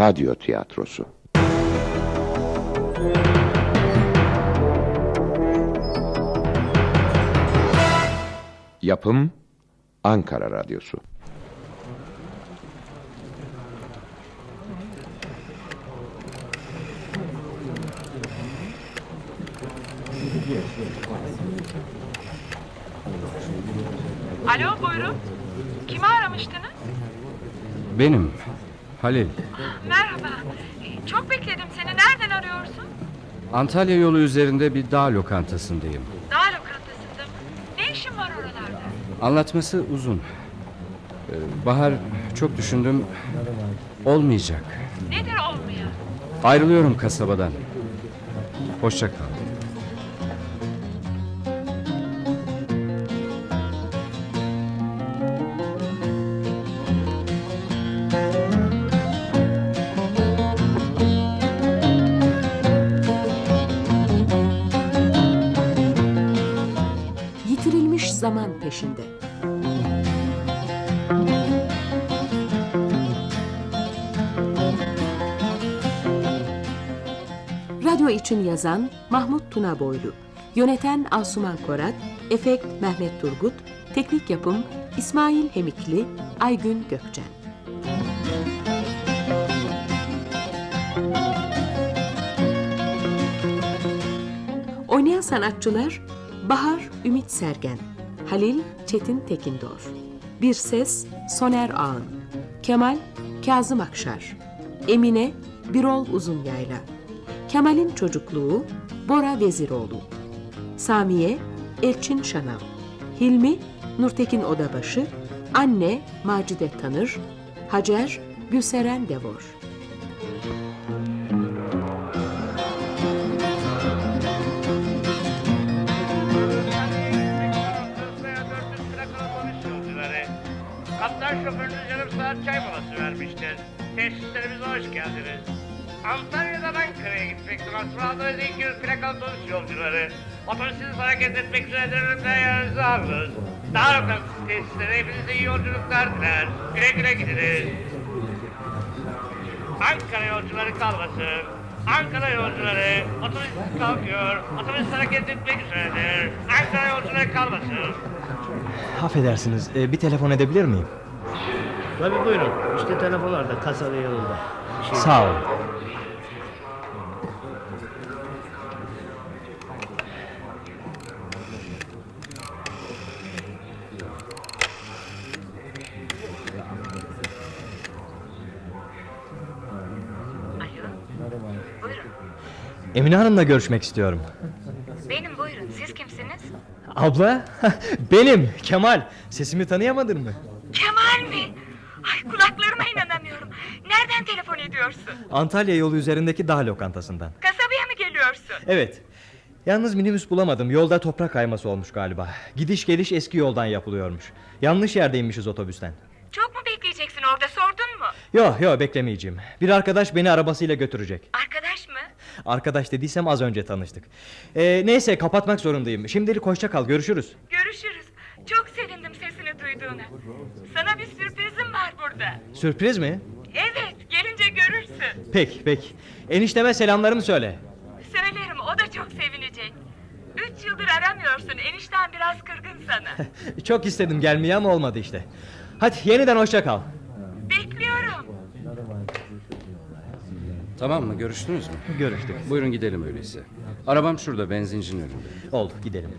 radyo tiyatrosu. Yapım Ankara Radyosu. Alo buyurun. Kimi aramıştınız? Benim Halil. Merhaba. Çok bekledim seni. Nereden arıyorsun? Antalya yolu üzerinde bir dağ lokantasındayım. Dağ lokantasında mı? Ne işin var oralarda? Anlatması uzun. Ee, Bahar çok düşündüm. Olmayacak. Nedir olmayan? Ayrılıyorum kasabadan. Hoşça kal. Yazan Mahmut Tunaboylu, yöneten Asuman Korat, efekt Mehmet Turgut, teknik yapım İsmail Hemikli, Aygün Gökçen. Oynayan sanatçılar Bahar Ümit Sergen, Halil Çetin Tekindor, Bir Ses Soner Ağın, Kemal Kazım Akşar, Emine Birol Uzunyayla, Kemal'in çocukluğu Bora Veziroğlu, Samiye Elçin Şanav, Hilmi Nurtekin Odabaşı, Anne Macide Tanır, Hacer Gülseren Devor. Kaptan şoförünüz yarım saat çay molası vermiştir. Tesislerimize hoş geldiniz. Antalya'dan Ankara'ya gitmek transferdiniz 200 plakalı otobüs yolcuları. Otobüsünüz hareket etmek üzere dönümden yerinizi alınız. Daha lokantası tesisleri hepinize iyi yolculuklar diler. Güle güle gidiniz. Ankara yolcuları kalmasın. Ankara yolcuları, otobüs kalkıyor, otobüs hareket etmek üzeredir. Ankara yolcuları kalmasın. Affedersiniz, e, bir telefon edebilir miyim? Tabii buyurun. İşte telefon orada, kasada yolunda. Sağ olun. Emine Hanım'la görüşmek istiyorum. Benim buyurun. Siz kimsiniz? Abla, benim Kemal. Sesimi tanıyamadın mı? Kemal mi? Ay kulaklarıma inanamıyorum. Nereden telefon ediyorsun? Antalya yolu üzerindeki dağ lokantasından. Kasabaya mı geliyorsun? Evet. Yalnız minibüs bulamadım. Yolda toprak kayması olmuş galiba. Gidiş geliş eski yoldan yapılıyormuş. Yanlış yerdeymişiz otobüsten. Çok mu bekleyeceksin orada sordun mu? Yo yo beklemeyeceğim. Bir arkadaş beni arabasıyla götürecek. Arkadaş? Arkadaş dediysem az önce tanıştık. Ee, neyse kapatmak zorundayım. Şimdilik hoşça kal. Görüşürüz. Görüşürüz. Çok sevindim sesini duyduğuna. Sana bir sürprizim var burada. Sürpriz mi? Evet gelince görürsün. Peki peki. Enişteme selamlarımı söyle. Söylerim o da çok sevinecek. Üç yıldır aramıyorsun enişten biraz kırgın sana. Çok istedim gelmeyi ama olmadı işte. Hadi yeniden hoşça kal. Bekliyorum. Tamam mı? Görüştünüz mü? Görüştük. Buyurun gidelim öyleyse. Arabam şurada benzincinin önünde. Oldu gidelim.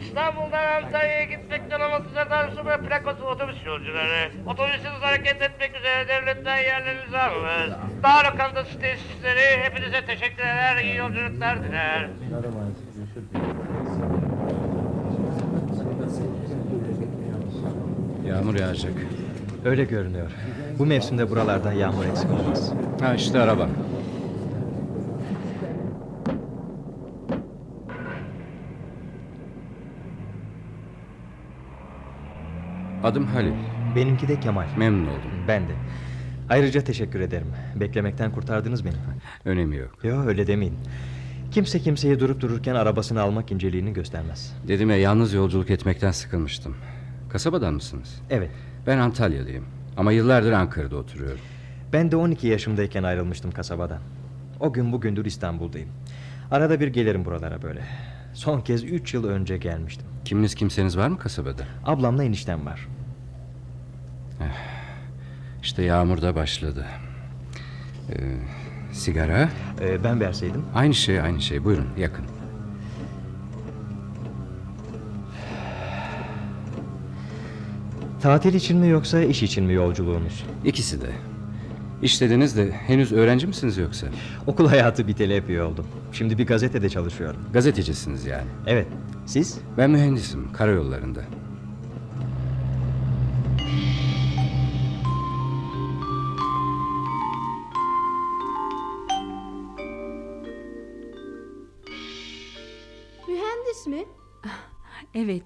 İstanbul'dan Antalya'ya gitmekten olması zaten ve plakası otobüs yolcuları. Otobüsünüz hareket etmek üzere devletten yerlerinizi alınız. Dağ lokantası tesisleri hepinize teşekkür eder, iyi yolculuklar diler. Yağmur yağacak. Öyle görünüyor. Bu mevsimde buralardan yağmur eksik olmaz. Ha işte araba. Adım Halil. Benimki de Kemal. Memnun oldum. Ben de. Ayrıca teşekkür ederim. Beklemekten kurtardınız beni. Önemi yok. Yok öyle demeyin. Kimse kimseye durup dururken arabasını almak inceliğini göstermez. Dedim ya yalnız yolculuk etmekten sıkılmıştım. Kasabadan mısınız? Evet. Ben Antalyalıyım. Ama yıllardır Ankara'da oturuyorum. Ben de 12 yaşımdayken ayrılmıştım kasabadan. O gün bugündür İstanbul'dayım. Arada bir gelirim buralara böyle. Son kez 3 yıl önce gelmiştim. Kiminiz kimseniz var mı kasabada? Ablamla eniştem var. İşte yağmur da başladı. Ee, sigara? Ee, ben verseydim. Aynı şey aynı şey. Buyurun yakın. Tatil için mi yoksa iş için mi yolculuğunuz? İkisi de. İşlediniz de henüz öğrenci misiniz yoksa? Okul hayatı biteli epey oldu. Şimdi bir gazetede çalışıyorum. Gazetecisiniz yani. Evet. Siz? Ben mühendisim karayollarında.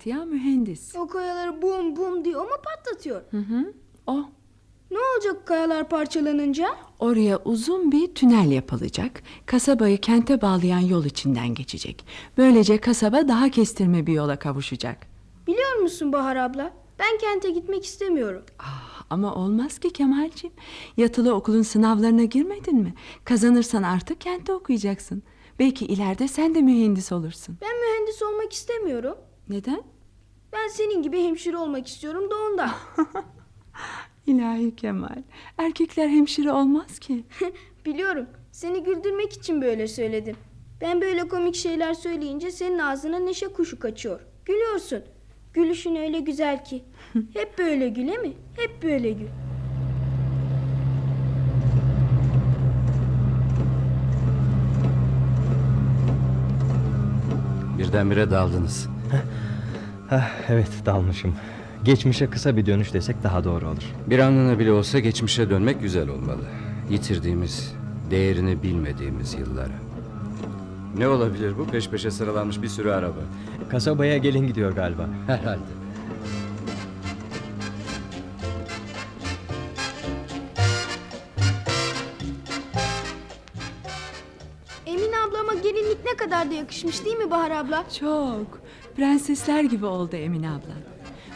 Ya mühendis. O kayaları bum bum diye o mu patlatıyor? O Ne olacak kayalar parçalanınca? oraya uzun bir tünel yapılacak. Kasabayı kente bağlayan yol içinden geçecek. Böylece kasaba daha kestirme bir yola kavuşacak. Biliyor musun Bahar abla? Ben kente gitmek istemiyorum. Ah, ama olmaz ki Kemalciğim. Yatılı okulun sınavlarına girmedin mi? Kazanırsan artık kentte okuyacaksın. Belki ileride sen de mühendis olursun. Ben mühendis olmak istemiyorum. Neden? Ben senin gibi hemşire olmak istiyorum da ondan. İlahi Kemal. Erkekler hemşire olmaz ki. Biliyorum. Seni güldürmek için böyle söyledim. Ben böyle komik şeyler söyleyince senin ağzına neşe kuşu kaçıyor. Gülüyorsun. Gülüşün öyle güzel ki. Hep böyle güle mi? Hep böyle gül. Birdenbire daldınız. Hah, evet dalmışım. Geçmişe kısa bir dönüş desek daha doğru olur. Bir anlığına bile olsa geçmişe dönmek güzel olmalı. Yitirdiğimiz, değerini bilmediğimiz yıllara. Ne olabilir bu? Peş peşe sıralanmış bir sürü araba. Kasabaya gelin gidiyor galiba. Herhalde. Emine ablama gelinlik ne kadar da yakışmış değil mi Bahar abla? Çok. Prensesler gibi oldu Emine ablan.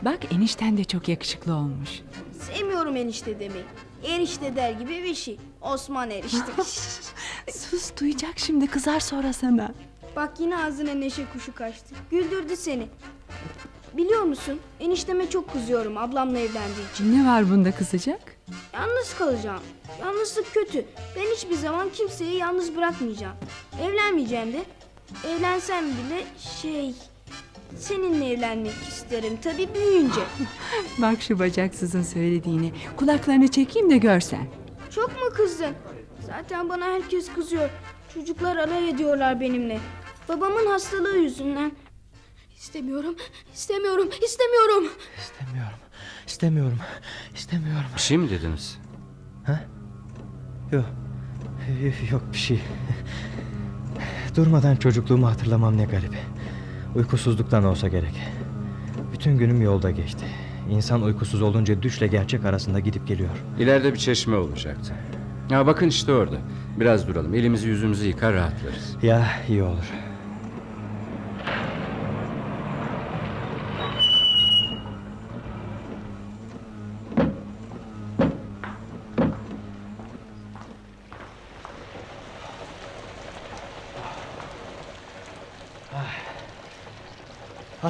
Bak enişten de çok yakışıklı olmuş. Sevmiyorum enişte demeyi. Erişte der gibi bir şey. Osman erişte. Sus duyacak şimdi kızar sonra sana. Bak yine ağzına neşe kuşu kaçtı. Güldürdü seni. Biliyor musun? Enişteme çok kızıyorum ablamla evlendiği için. Ne var bunda kızacak? Yalnız kalacağım. Yalnızlık kötü. Ben hiçbir zaman kimseyi yalnız bırakmayacağım. Evlenmeyeceğim de. Evlensem bile şey... Seninle evlenmek isterim tabii büyüyünce. Bak şu bacaksızın söylediğini. Kulaklarını çekeyim de görsen. Çok mu kızdın? Zaten bana herkes kızıyor. Çocuklar alay ediyorlar benimle. Babamın hastalığı yüzünden. İstemiyorum, istemiyorum, istemiyorum. İstemiyorum. İstemiyorum. İstemiyorum. Bir şey mi dediniz? Yok. Yok bir şey. Durmadan çocukluğumu hatırlamam ne garip. Uykusuzluktan olsa gerek. Bütün günüm yolda geçti. İnsan uykusuz olunca düşle gerçek arasında gidip geliyor. İleride bir çeşme olacaktı. Ya bakın işte orada. Biraz duralım. Elimizi yüzümüzü yıkar rahatlarız. Ya iyi olur.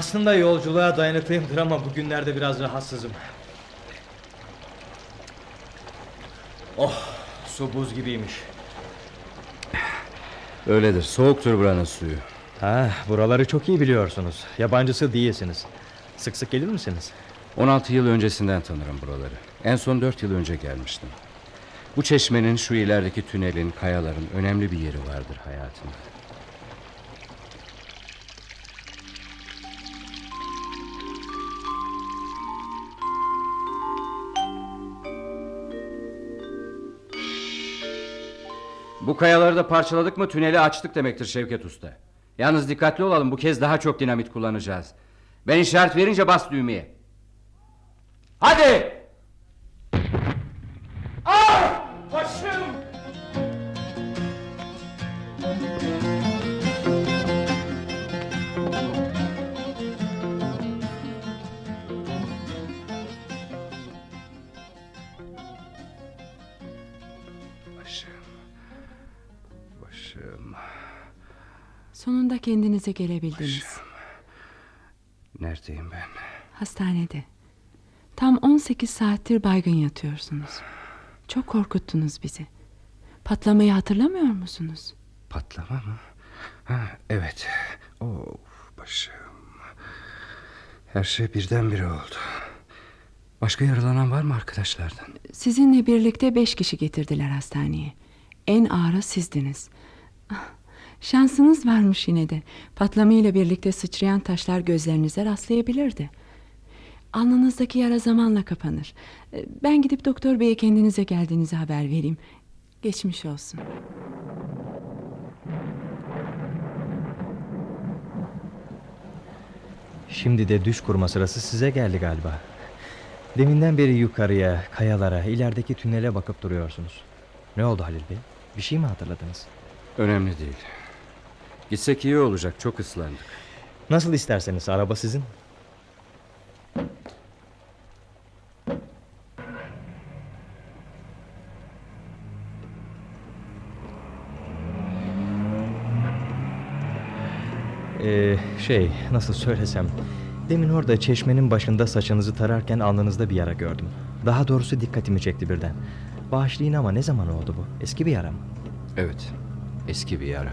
Aslında yolculuğa dayanıklıyımdır ama bugünlerde biraz rahatsızım. Oh, su buz gibiymiş. Öyledir. Soğuktur buranın suyu. Ha, buraları çok iyi biliyorsunuz. Yabancısı değilsiniz. Sık sık gelir misiniz? 16 yıl öncesinden tanırım buraları. En son 4 yıl önce gelmiştim. Bu çeşmenin, şu ilerideki tünelin, kayaların önemli bir yeri vardır hayatımda. Bu kayaları da parçaladık mı tüneli açtık demektir Şevket Usta. Yalnız dikkatli olalım bu kez daha çok dinamit kullanacağız. Ben işaret verince bas düğmeye. Hadi! Kendinize gelebildiniz. Neredeyim ben? Hastanede. Tam 18 saattir baygın yatıyorsunuz. Çok korkuttunuz bizi. Patlamayı hatırlamıyor musunuz? Patlama mı? Ha, evet. Of başım. Her şey birdenbire oldu. Başka yaralanan var mı arkadaşlardan? Sizinle birlikte beş kişi getirdiler hastaneye. En ağırı sizdiniz. Şansınız varmış yine de. Patlamayla birlikte sıçrayan taşlar gözlerinize rastlayabilirdi. Alnınızdaki yara zamanla kapanır. Ee, Ben gidip doktor beye kendinize geldiğinizi haber vereyim. Geçmiş olsun. Şimdi de düş kurma sırası size geldi galiba. Deminden beri yukarıya, kayalara, ilerideki tünele bakıp duruyorsunuz. Ne oldu Halil Bey? Bir şey mi hatırladınız? Önemli değil. Gitsek iyi olacak. Çok ıslandık. Nasıl isterseniz araba sizin. Ee, şey nasıl söylesem Demin orada çeşmenin başında saçınızı tararken alnınızda bir yara gördüm Daha doğrusu dikkatimi çekti birden Bağışlayın ama ne zaman oldu bu? Eski bir yara mı? Evet. Eski bir yara.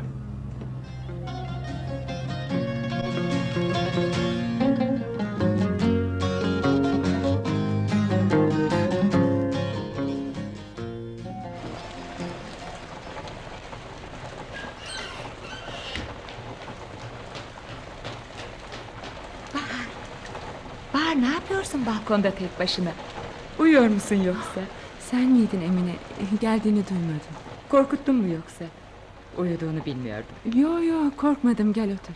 Balkonda tek başına? Uyuyor musun yoksa? Sen miydin Emine? Geldiğini duymadım. Korkuttun mu yoksa? Uyuduğunu bilmiyordum. Yo yo korkmadım gel otur.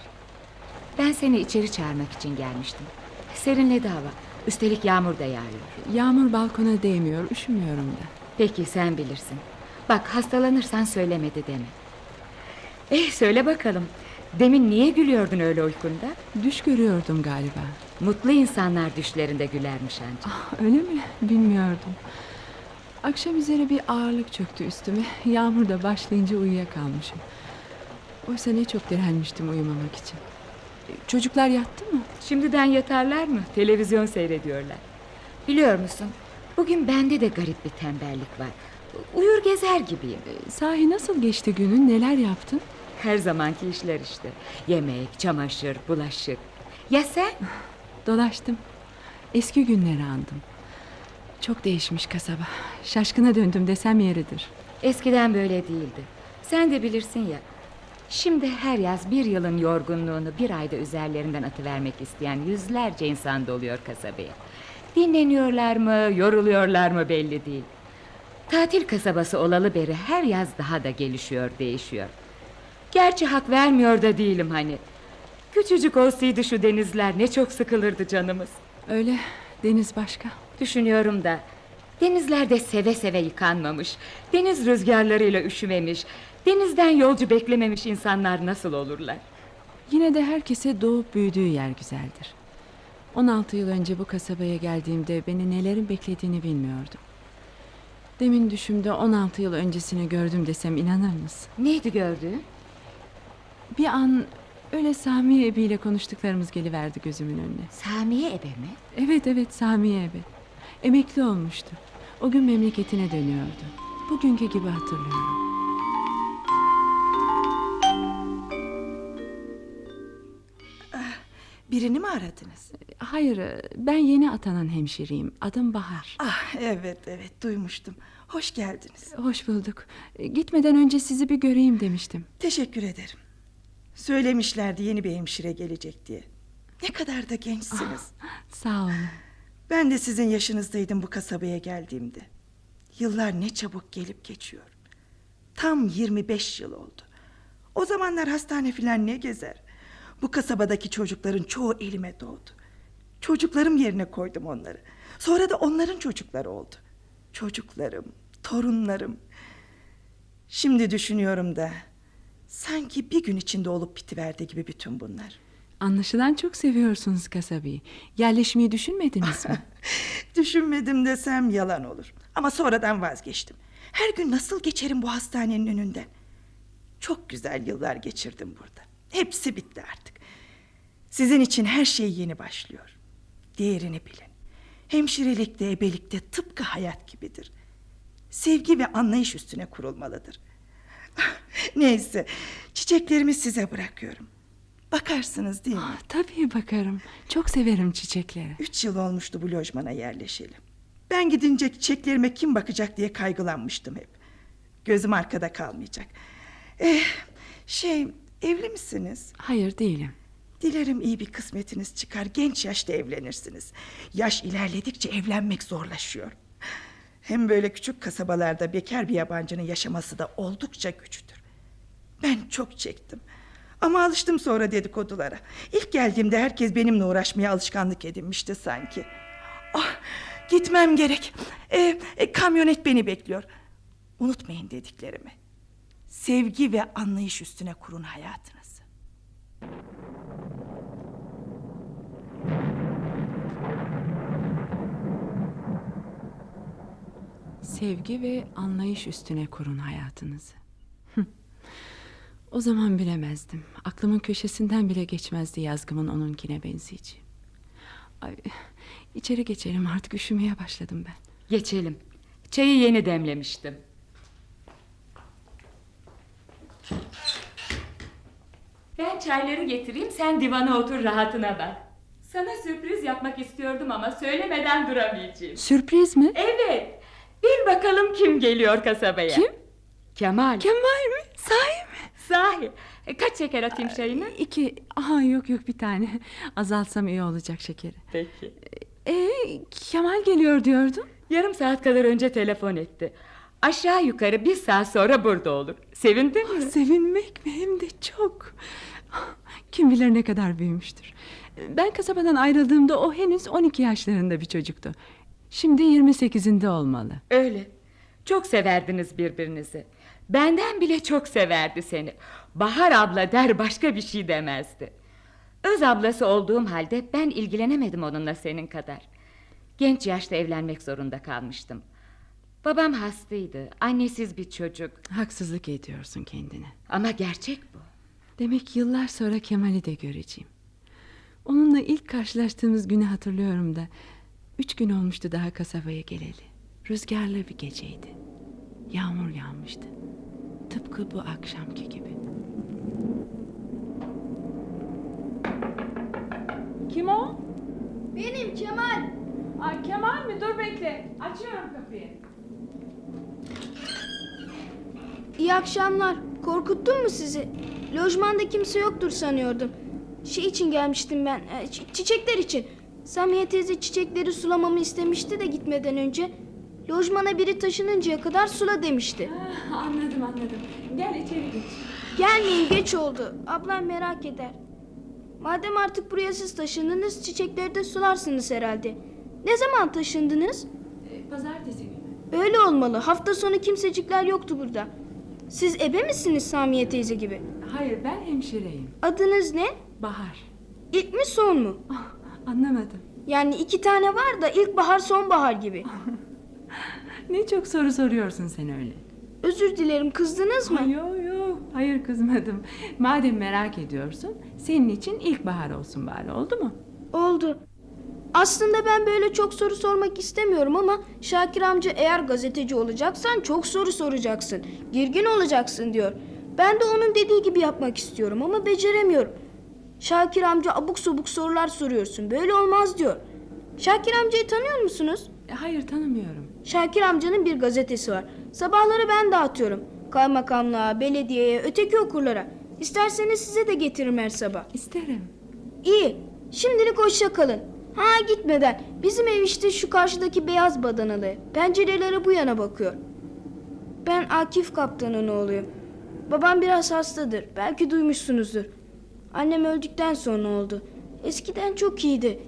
Ben seni içeri çağırmak için gelmiştim. Serinledi hava. Üstelik yağmur da yağıyor. Yağmur balkona değmiyor üşümüyorum da. Peki sen bilirsin. Bak hastalanırsan söylemedi deme. Eh söyle bakalım. Demin niye gülüyordun öyle uykunda? Düş görüyordum galiba. Mutlu insanlar düşlerinde gülermiş ancak. Ah, öyle mi? Bilmiyordum. Akşam üzere bir ağırlık çöktü üstüme. Yağmur da başlayınca uyuyakalmışım. Oysa ne çok direnmiştim uyumamak için. E, Çocuklar yattı mı? Şimdiden yatarlar mı? Televizyon seyrediyorlar. Biliyor musun? Bugün bende de garip bir tembellik var. Uyur gezer gibiyim. Sahi nasıl geçti günün? Neler yaptın? Her zamanki işler işte. Yemek, çamaşır, bulaşık. Ya sen? Dolaştım. Eski günleri andım. Çok değişmiş kasaba. Şaşkına döndüm desem yeridir. Eskiden böyle değildi. Sen de bilirsin ya. Şimdi her yaz bir yılın yorgunluğunu bir ayda üzerlerinden atıvermek isteyen yüzlerce insan doluyor kasabaya. Dinleniyorlar mı, yoruluyorlar mı belli değil. Tatil kasabası olalı beri her yaz daha da gelişiyor, değişiyor. Gerçi hak vermiyor da değilim hani. Küçücük olsaydı şu denizler ne çok sıkılırdı canımız. Öyle deniz başka. Düşünüyorum da denizlerde seve seve yıkanmamış, deniz rüzgarlarıyla üşümemiş, denizden yolcu beklememiş insanlar nasıl olurlar? Yine de herkese doğup büyüdüğü yer güzeldir. 16 yıl önce bu kasabaya geldiğimde beni nelerin beklediğini bilmiyordum. Demin düşümde 16 yıl öncesini gördüm desem inanır mısın? Neydi gördüğün? Bir an öyle Sami Ebi ile konuştuklarımız geliverdi gözümün önüne. Samiye ebe mi? Evet evet Sami Ebi. Emekli olmuştu. O gün memleketine dönüyordu. Bugünkü gibi hatırlıyorum. Birini mi aradınız? Hayır ben yeni atanan hemşireyim. Adım Bahar. Ah evet evet duymuştum. Hoş geldiniz. Hoş bulduk. Gitmeden önce sizi bir göreyim demiştim. Teşekkür ederim. Söylemişlerdi yeni bir hemşire gelecek diye. Ne kadar da gençsiniz. Sağ olun. Ben de sizin yaşınızdaydım bu kasabaya geldiğimde. Yıllar ne çabuk gelip geçiyor. Tam 25 yıl oldu. O zamanlar hastane filan ne gezer. Bu kasabadaki çocukların çoğu elime doğdu. Çocuklarım yerine koydum onları. Sonra da onların çocukları oldu. Çocuklarım, torunlarım. Şimdi düşünüyorum da sanki bir gün içinde olup bitiverdi gibi bütün bunlar. Anlaşılan çok seviyorsunuz kasabayı. Yerleşmeyi düşünmediniz mi? Düşünmedim desem yalan olur. Ama sonradan vazgeçtim. Her gün nasıl geçerim bu hastanenin önünden? Çok güzel yıllar geçirdim burada. Hepsi bitti artık. Sizin için her şey yeni başlıyor. Değerini bilin. Hemşirelikte, ebelikte tıpkı hayat gibidir. Sevgi ve anlayış üstüne kurulmalıdır. Neyse, çiçeklerimi size bırakıyorum. Bakarsınız değil mi? Ah, tabii bakarım. Çok severim çiçekleri. Üç yıl olmuştu bu lojmana yerleşeli. Ben gidince çiçeklerime kim bakacak diye kaygılanmıştım hep. Gözüm arkada kalmayacak. Eh, şey, evli misiniz? Hayır değilim. Dilerim iyi bir kısmetiniz çıkar. Genç yaşta evlenirsiniz. Yaş ilerledikçe evlenmek zorlaşıyor. Hem böyle küçük kasabalarda bekar bir yabancının yaşaması da oldukça güçtür. Ben çok çektim. Ama alıştım sonra dedikodulara. İlk geldiğimde herkes benimle uğraşmaya alışkanlık edinmişti sanki. Ah, gitmem gerek. Ee, e, kamyonet beni bekliyor. Unutmayın dediklerimi. Sevgi ve anlayış üstüne kurun hayatınızı. Sevgi ve anlayış üstüne kurun hayatınızı. O zaman bilemezdim. Aklımın köşesinden bile geçmezdi yazgımın onunkine benzeyeceğim. Ay, içeri geçelim artık üşümeye başladım ben. Geçelim. Çayı yeni demlemiştim. Ben çayları getireyim sen divana otur rahatına bak. Sana sürpriz yapmak istiyordum ama söylemeden duramayacağım. Sürpriz mi? Evet. Bir bakalım kim geliyor kasabaya. Kim? Kemal. Kemal mi? Sahi mi? Sahi. E, Kaç şeker atayım çayına? İki. Aha yok yok bir tane. Azaltsam iyi olacak şekeri. Peki. Ee, Kemal geliyor diyordun. Yarım saat kadar önce telefon etti. Aşağı yukarı bir saat sonra burada olur. Sevindin mi? Sevinmek mi hem de çok. Kim bilir ne kadar büyümüştür. Ben kasabadan ayrıldığımda o henüz 12 yaşlarında bir çocuktu. Şimdi 28'inde olmalı. Öyle. Çok severdiniz birbirinizi. Benden bile çok severdi seni. Bahar abla der başka bir şey demezdi. Öz ablası olduğum halde ben ilgilenemedim onunla senin kadar. Genç yaşta evlenmek zorunda kalmıştım. Babam hastaydı, annesiz bir çocuk. Haksızlık ediyorsun kendine. Ama gerçek bu. Demek yıllar sonra Kemal'i de göreceğim. Onunla ilk karşılaştığımız günü hatırlıyorum da... ...üç gün olmuştu daha kasabaya geleli. Rüzgarlı bir geceydi. Yağmur yağmıştı. Tıpkı bu akşamki gibi. Kim o? Benim Kemal. Ay Kemal mi? Dur bekle. Açıyorum kapıyı. İyi akşamlar. Korkuttum mu sizi? Lojmanda kimse yoktur sanıyordum. Şey için gelmiştim ben. e, çi- çiçekler için. Samiye teyze çiçekleri sulamamı istemişti de gitmeden önce. Lojmana biri taşınıncaya kadar sula demişti. Ah, anladım anladım. Gel içeri geç. Gelmeyin geç oldu. Ablam merak eder. Madem artık buraya siz taşındınız çiçekleri de sularsınız herhalde. Ne zaman taşındınız? Ee, Pazartesi günü. Öyle olmalı. Hafta sonu kimsecikler yoktu burada. Siz ebe misiniz Samiye teyze gibi? Hayır ben hemşireyim. Adınız ne? Bahar. İlk mi son mu? Ah, anlamadım. Yani iki tane var da ilkbahar sonbahar gibi. Ne çok soru soruyorsun sen öyle. Özür dilerim kızdınız mı? Yo yo hayır kızmadım. Madem merak ediyorsun senin için ilkbahar olsun bari oldu mu? Oldu. Aslında ben böyle çok soru sormak istemiyorum ama Şakir amca eğer gazeteci olacaksan çok soru soracaksın. Girgin olacaksın diyor. Ben de onun dediği gibi yapmak istiyorum ama beceremiyorum. Şakir amca abuk subuk sorular soruyorsun. Böyle olmaz diyor. Şakir amcayı tanıyor musunuz? E, hayır tanımıyorum. Şakir amcanın bir gazetesi var. Sabahları ben dağıtıyorum. Kaymakamlığa, belediyeye, öteki okurlara. İsterseniz size de getiririm her sabah. İsterim. İyi. Şimdilik hoşça kalın. Ha gitmeden. Bizim ev işte şu karşıdaki beyaz badanalı. Pencerelere bu yana bakıyor. Ben Akif kaptanın oğluyum. Babam biraz hastadır. Belki duymuşsunuzdur. Annem öldükten sonra oldu. Eskiden çok iyiydi.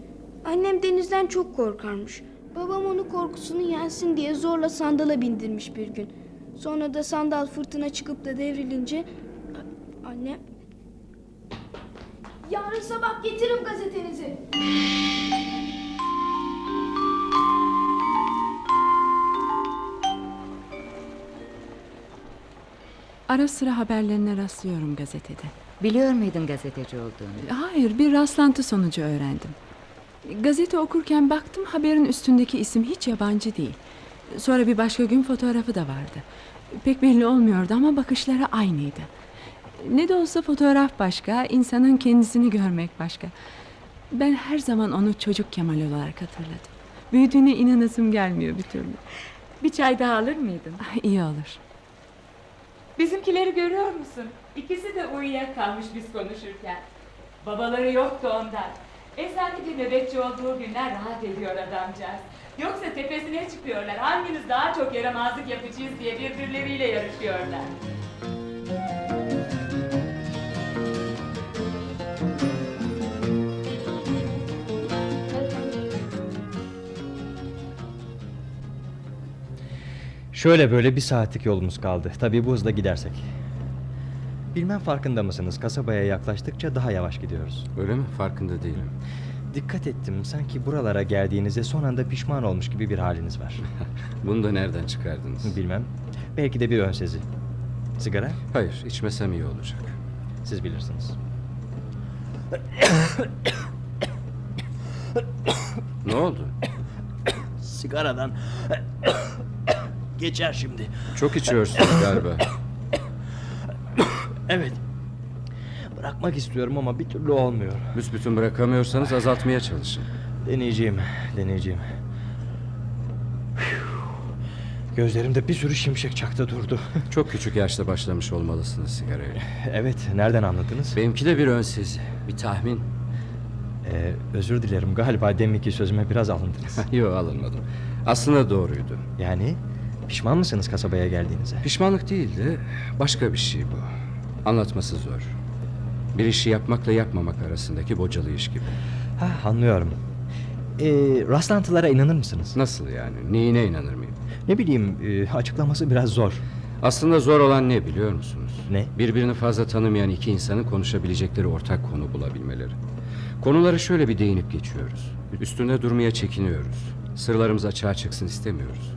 Annem denizden çok korkarmış. Babam onu korkusunu yensin diye zorla sandala bindirmiş bir gün. Sonra da sandal fırtına çıkıp da devrilince... Annem... Yarın sabah getiririm gazetenizi. Ara sıra haberlerine rastlıyorum gazetede. Biliyor muydun gazeteci olduğunu? Hayır, bir rastlantı sonucu öğrendim. Gazete okurken baktım haberin üstündeki isim hiç yabancı değil. Sonra bir başka gün fotoğrafı da vardı. Pek belli olmuyordu ama bakışları aynıydı. Ne de olsa fotoğraf başka, insanın kendisini görmek başka. Ben her zaman onu çocuk Kemal olarak hatırladım. Büyüdüğüne inanasım gelmiyor bir türlü. Bir çay daha alır mıydın? Ah, İyi olur. Bizimkileri görüyor musun? İkisi de uyuyakalmış biz konuşurken. Babaları yoktu ondan. Eczanede nöbetçi olduğu günler rahat ediyor adamcağız. Yoksa tepesine çıkıyorlar. Hangimiz daha çok yaramazlık yapacağız diye birbirleriyle yarışıyorlar. Şöyle böyle bir saatlik yolumuz kaldı. Tabii bu hızla gidersek. Bilmem farkında mısınız? Kasabaya yaklaştıkça daha yavaş gidiyoruz. Öyle mi? Farkında değilim. Dikkat ettim. Sanki buralara geldiğinizde son anda pişman olmuş gibi bir haliniz var. Bunu da nereden çıkardınız? Bilmem. Belki de bir ön sezi. Sigara? Hayır, içmesem iyi olacak. Siz bilirsiniz. Ne oldu? Sigaradan geçer şimdi. Çok içiyorsunuz galiba. Evet. Bırakmak istiyorum ama bir türlü olmuyor. Büsbütün bırakamıyorsanız azaltmaya çalışın. Deneyeceğim, deneyeceğim. Gözlerimde bir sürü şimşek çaktı durdu. Çok küçük yaşta başlamış olmalısınız sigaraya. evet, nereden anladınız? Benimki de bir ön sezi, bir tahmin. Ee, özür dilerim, galiba deminki sözüme biraz alındınız. Yok alınmadım. Aslında doğruydu. yani pişman mısınız kasabaya geldiğinize? Pişmanlık değil de başka bir şey bu. Anlatması zor. Bir işi yapmakla yapmamak arasındaki bocalı iş gibi. Ha, anlıyorum. Ee, rastlantılara inanır mısınız? Nasıl yani? Neyine inanır mıyım? Ne bileyim, e, açıklaması biraz zor. Aslında zor olan ne biliyor musunuz? Ne? Birbirini fazla tanımayan iki insanın konuşabilecekleri ortak konu bulabilmeleri. Konuları şöyle bir değinip geçiyoruz. Üstünde durmaya çekiniyoruz. Sırlarımız açığa çıksın istemiyoruz.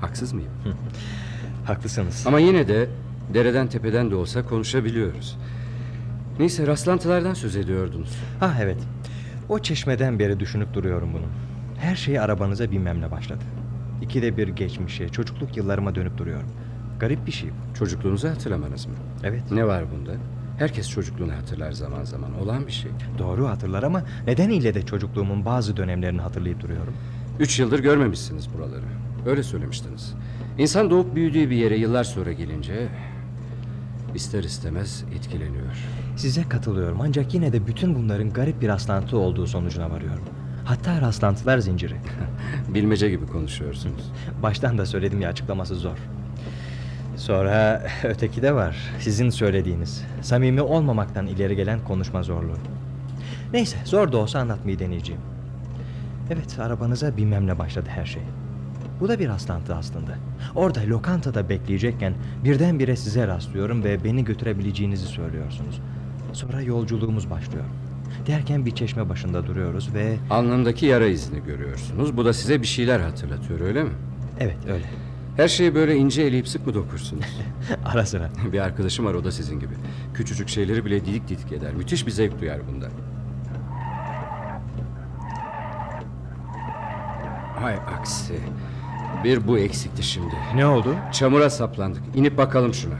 Haksız mıyım? Haklısınız. Ama yine de dereden tepeden de olsa konuşabiliyoruz. Neyse rastlantılardan söz ediyordunuz. Ha evet. O çeşmeden beri düşünüp duruyorum bunu. Her şey arabanıza binmemle başladı. İkide bir geçmişe, çocukluk yıllarıma dönüp duruyorum. Garip bir şey bu. Çocukluğunuzu hatırlamanız mı? Evet. Ne var bunda? Herkes çocukluğunu hatırlar zaman zaman. Olan bir şey. Doğru hatırlar ama neden ile de çocukluğumun bazı dönemlerini hatırlayıp duruyorum? Üç yıldır görmemişsiniz buraları. Öyle söylemiştiniz. İnsan doğup büyüdüğü bir yere yıllar sonra gelince... ...ister istemez etkileniyor. Size katılıyorum ancak yine de bütün bunların garip bir rastlantı olduğu sonucuna varıyorum. Hatta rastlantılar zinciri. Bilmece gibi konuşuyorsunuz. Baştan da söyledim ya açıklaması zor. Sonra öteki de var. Sizin söylediğiniz. Samimi olmamaktan ileri gelen konuşma zorluğu. Neyse zor da olsa anlatmayı deneyeceğim. Evet arabanıza binmemle başladı her şey. Bu da bir rastlantı aslında. Orada lokantada bekleyecekken birdenbire size rastlıyorum ve beni götürebileceğinizi söylüyorsunuz. Sonra yolculuğumuz başlıyor. Derken bir çeşme başında duruyoruz ve... Alnımdaki yara izini görüyorsunuz. Bu da size bir şeyler hatırlatıyor öyle mi? Evet öyle. Her şeyi böyle ince eleyip sık mı dokursunuz? Ara sıra. bir arkadaşım var o da sizin gibi. Küçücük şeyleri bile didik didik eder. Müthiş bir zevk duyar bundan. Hay aksi. Bir bu eksikti şimdi. Ne oldu? Çamura saplandık. İnip bakalım şuna.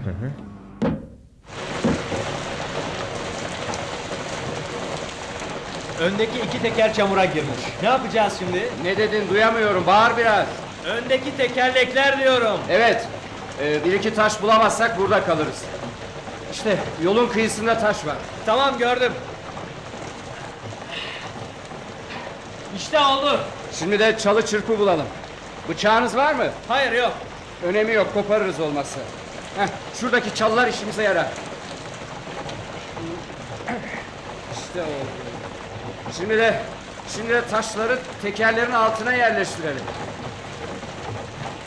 Öndeki iki teker çamura girmiş. Ne yapacağız şimdi? Ne dedin duyamıyorum. Bağır biraz. Öndeki tekerlekler diyorum. Evet. Ee, bir iki taş bulamazsak burada kalırız. İşte yolun kıyısında taş var. Tamam gördüm. İşte oldu. Şimdi de çalı çırpı bulalım. Bıçağınız var mı? Hayır yok. Önemi yok koparırız olmazsa. Heh, şuradaki çalılar işimize yarar. İşte oldu. Şimdi de şimdi de taşları tekerlerin altına yerleştirelim.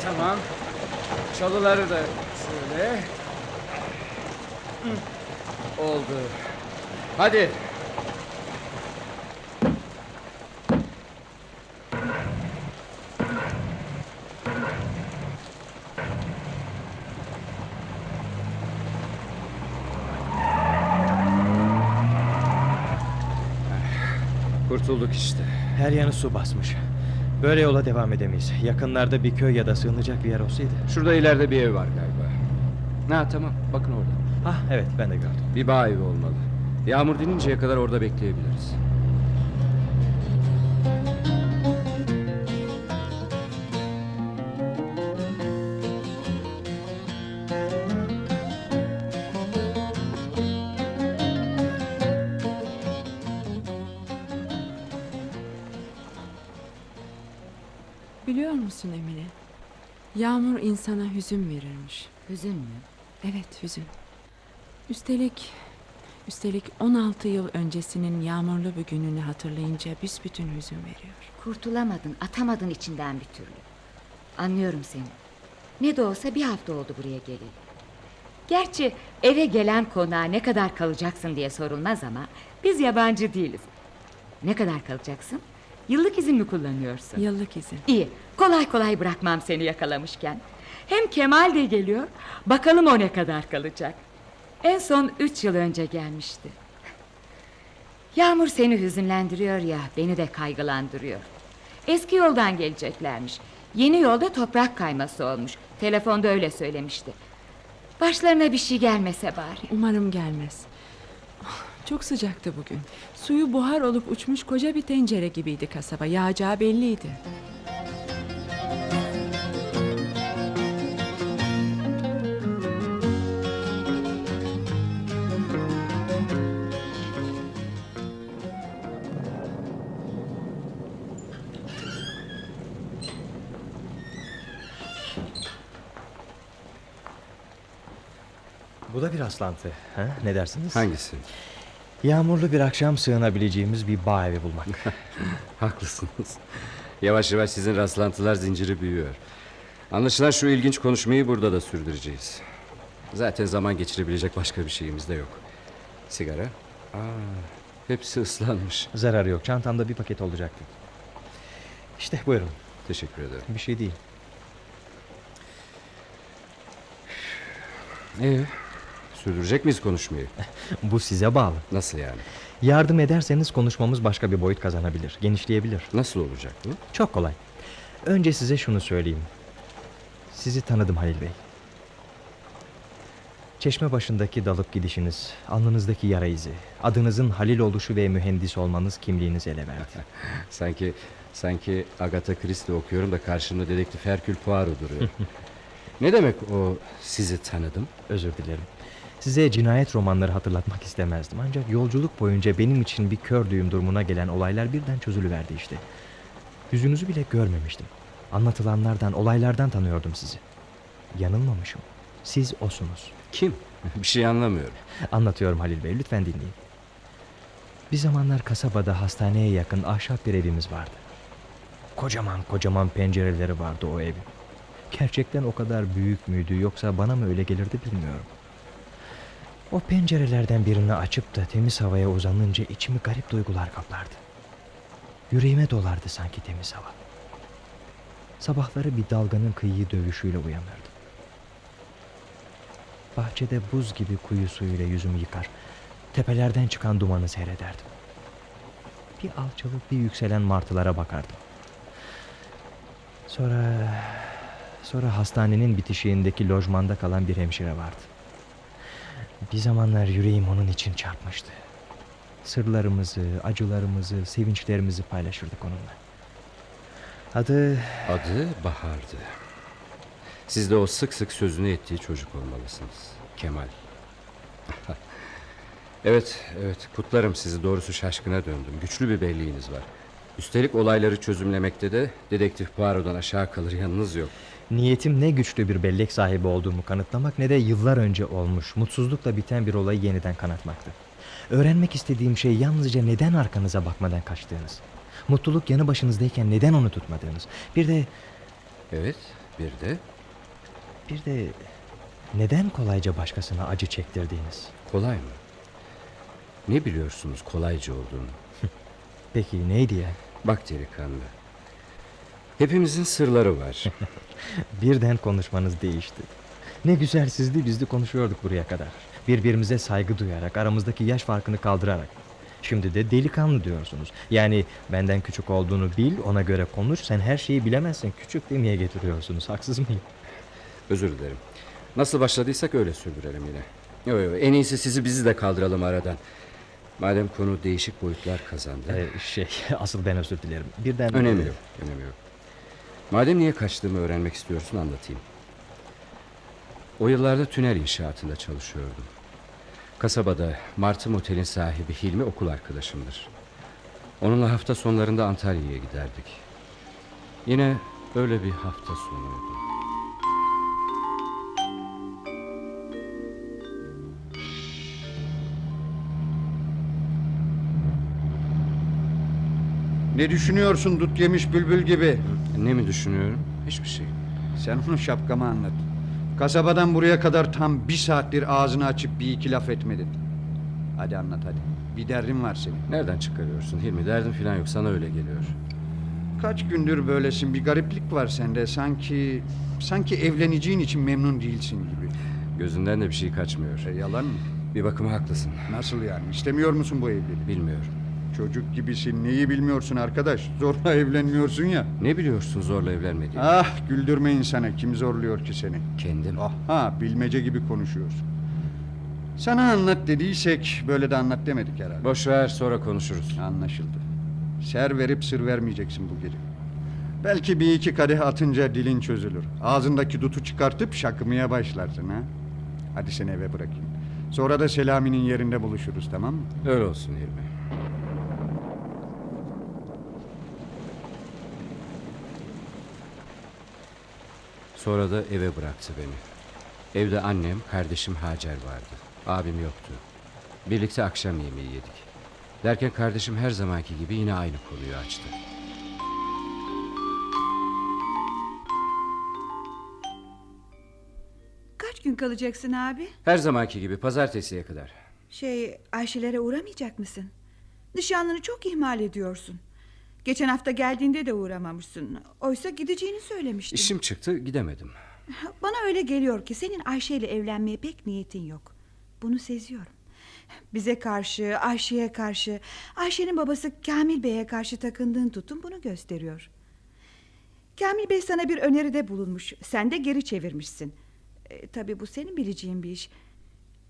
Tamam. Çalıları da şöyle. Oldu. Hadi. Kurtulduk işte. Her yanı su basmış. Böyle yola devam edemeyiz. Yakınlarda bir köy ya da sığınacak bir yer olsaydı. Şurada ileride bir ev var galiba. Ha tamam bakın orada. Ah evet ben de gördüm. Bir bağ evi olmalı. Yağmur dininceye kadar orada bekleyebiliriz. Biliyor musun Emine? Yağmur insana hüzün verirmiş. Hüzün mü? Evet hüzün. Üstelik üstelik 16 yıl öncesinin yağmurlu bir gününü hatırlayınca büsbütün hüzün veriyor. Kurtulamadın, atamadın içinden bir türlü. Anlıyorum seni. Ne de olsa bir hafta oldu buraya geleli. Gerçi eve gelen konağa ne kadar kalacaksın diye sorulmaz ama biz yabancı değiliz. Ne kadar kalacaksın? Yıllık izin mi kullanıyorsun? Yıllık izin. İyi, kolay kolay bırakmam seni yakalamışken. Hem Kemal de geliyor, bakalım o ne kadar kalacak. En son üç yıl önce gelmişti. Yağmur seni hüzünlendiriyor ya, beni de kaygılandırıyor. Eski yoldan geleceklermiş. Yeni yolda toprak kayması olmuş. Telefonda öyle söylemişti. Başlarına bir şey gelmese bari. Umarım gelmez. Çok sıcaktı bugün. Suyu buhar olup uçmuş koca bir tencere gibiydi kasaba. Yağacağı belliydi. Bu da bir rastlantı. Ha? Ne dersiniz? Hangisi? Yağmurlu bir akşam sığınabileceğimiz bir bağ evi bulmak. Haklısınız. Yavaş yavaş sizin rastlantılar zinciri büyüyor. Anlaşılan şu ilginç konuşmayı burada da sürdüreceğiz. Zaten zaman geçirebilecek başka bir şeyimiz de yok. Sigara? Aa, hepsi ıslanmış. Zararı yok. Çantamda bir paket olacaktı. İşte buyurun. Teşekkür ederim. Bir şey değil. Ee, sürdürecek miyiz konuşmayı? Bu size bağlı. Nasıl yani? Yardım ederseniz konuşmamız başka bir boyut kazanabilir. Genişleyebilir. Nasıl olacak bu? Çok kolay. Önce size şunu söyleyeyim. Sizi tanıdım Halil Bey. Çeşme başındaki dalıp gidişiniz, alnınızdaki yara izi, adınızın Halil oluşu ve mühendis olmanız kimliğinizi ele verdi. Sanki sanki Agatha Christie okuyorum da karşımda dedektif Herkül Poirot duruyor. ne demek o sizi tanıdım? Özür dilerim. Size cinayet romanları hatırlatmak istemezdim. Ancak yolculuk boyunca benim için bir kör düğüm durumuna gelen olaylar birden çözülüverdi işte. Yüzünüzü bile görmemiştim. Anlatılanlardan, olaylardan tanıyordum sizi. Yanılmamışım. Siz osunuz. Kim? bir şey anlamıyorum. Anlatıyorum Halil Bey, lütfen dinleyin. Bir zamanlar kasabada hastaneye yakın ahşap bir evimiz vardı. Kocaman kocaman pencereleri vardı o evin. Gerçekten o kadar büyük müydü yoksa bana mı öyle gelirdi bilmiyorum. O pencerelerden birini açıp da temiz havaya uzanınca içimi garip duygular kaplardı. Yüreğime dolardı sanki temiz hava. Sabahları bir dalganın kıyıyı dövüşüyle uyanırdım. Bahçede buz gibi kuyu suyuyla yüzümü yıkar. Tepelerden çıkan dumanı seyrederdim. Bir alçalıp bir yükselen martılara bakardım. Sonra... Sonra hastanenin bitişiğindeki lojmanda kalan bir hemşire vardı. Bir zamanlar yüreğim onun için çarpmıştı. Sırlarımızı, acılarımızı, sevinçlerimizi paylaşırdık onunla. Adı Adı Bahar'dı. Siz de o sık sık sözünü ettiği çocuk olmalısınız. Kemal. evet, evet kutlarım sizi doğrusu şaşkına döndüm. Güçlü bir belliğiniz var. Üstelik olayları çözümlemekte de dedektif Poirot'dan aşağı kalır yanınız yok. Niyetim ne güçlü bir bellek sahibi olduğumu kanıtlamak ne de yıllar önce olmuş, mutsuzlukla biten bir olayı yeniden kanatmaktı. Öğrenmek istediğim şey yalnızca neden arkanıza bakmadan kaçtığınız. Mutluluk yanı başınızdayken neden onu tutmadığınız. Bir de Evet, bir de bir de neden kolayca başkasına acı çektirdiğiniz. kolay mı? Ne biliyorsunuz kolayca olduğunu? Peki neydi ya? Bak delikanlı. Hepimizin sırları var. Birden konuşmanız değişti. Ne güzel sizli bizli konuşuyorduk buraya kadar. Birbirimize saygı duyarak, aramızdaki yaş farkını kaldırarak. Şimdi de delikanlı diyorsunuz. Yani benden küçük olduğunu bil, ona göre konuş. Sen her şeyi bilemezsin. Küçük demeye getiriyorsunuz. Haksız mıyım? Özür dilerim. Nasıl başladıysak öyle sürdürelim yine. Yo, yo, en iyisi sizi bizi de kaldıralım aradan. Madem konu değişik boyutlar kazandı. Ee, şey, asıl ben özür dilerim. Birden... Önemi yok, önemi yok. Madem niye kaçtığımı öğrenmek istiyorsun anlatayım. O yıllarda tünel inşaatında çalışıyordum. Kasabada Martı Motel'in sahibi Hilmi okul arkadaşımdır. Onunla hafta sonlarında Antalya'ya giderdik. Yine öyle bir hafta sonuydu. Ne düşünüyorsun dut yemiş bülbül gibi? Ne mi düşünüyorum? Hiçbir şey. Sen onu şapkama anlat. Kasabadan buraya kadar tam bir saattir ağzını açıp bir iki laf etmedin. Hadi anlat hadi. Bir derdin var senin. Nereden çıkarıyorsun Hilmi? Derdin falan yok. Sana öyle geliyor. Kaç gündür böylesin. Bir gariplik var sende. Sanki sanki evleneceğin için memnun değilsin gibi. Gözünden de bir şey kaçmıyor. E, yalan mı? Bir bakıma haklısın. Nasıl yani? İstemiyor musun bu evliliği? Bilmiyorum. Çocuk gibisin. Neyi bilmiyorsun arkadaş? Zorla evlenmiyorsun ya. Ne biliyorsun zorla evlenmediğimi? Ah güldürme insana. Kim zorluyor ki seni? Kendim. Aha bilmece gibi konuşuyorsun. Sana anlat dediysek böyle de anlat demedik herhalde. Boş ver sonra konuşuruz. Anlaşıldı. Ser verip sır vermeyeceksin bu gece. Belki bir iki kadeh atınca dilin çözülür. Ağzındaki dutu çıkartıp şakımaya başlarsın ha. Hadi seni eve bırakayım. Sonra da Selami'nin yerinde buluşuruz tamam mı? Öyle olsun Hilmi. Sonra da eve bıraktı beni. Evde annem, kardeşim Hacer vardı. Abim yoktu. Birlikte akşam yemeği yedik. Derken kardeşim her zamanki gibi yine aynı konuyu açtı. Kaç gün kalacaksın abi? Her zamanki gibi pazartesiye kadar. Şey Ayşelere uğramayacak mısın? Nişanlını çok ihmal ediyorsun. Geçen hafta geldiğinde de uğramamışsın. Oysa gideceğini söylemiştin. İşim çıktı gidemedim. Bana öyle geliyor ki senin Ayşe ile evlenmeye pek niyetin yok. Bunu seziyorum. Bize karşı, Ayşe'ye karşı, Ayşe'nin babası Kamil Bey'e karşı takındığın tutum bunu gösteriyor. Kamil Bey sana bir öneride bulunmuş. Sen de geri çevirmişsin. E, tabii bu senin bileceğin bir iş.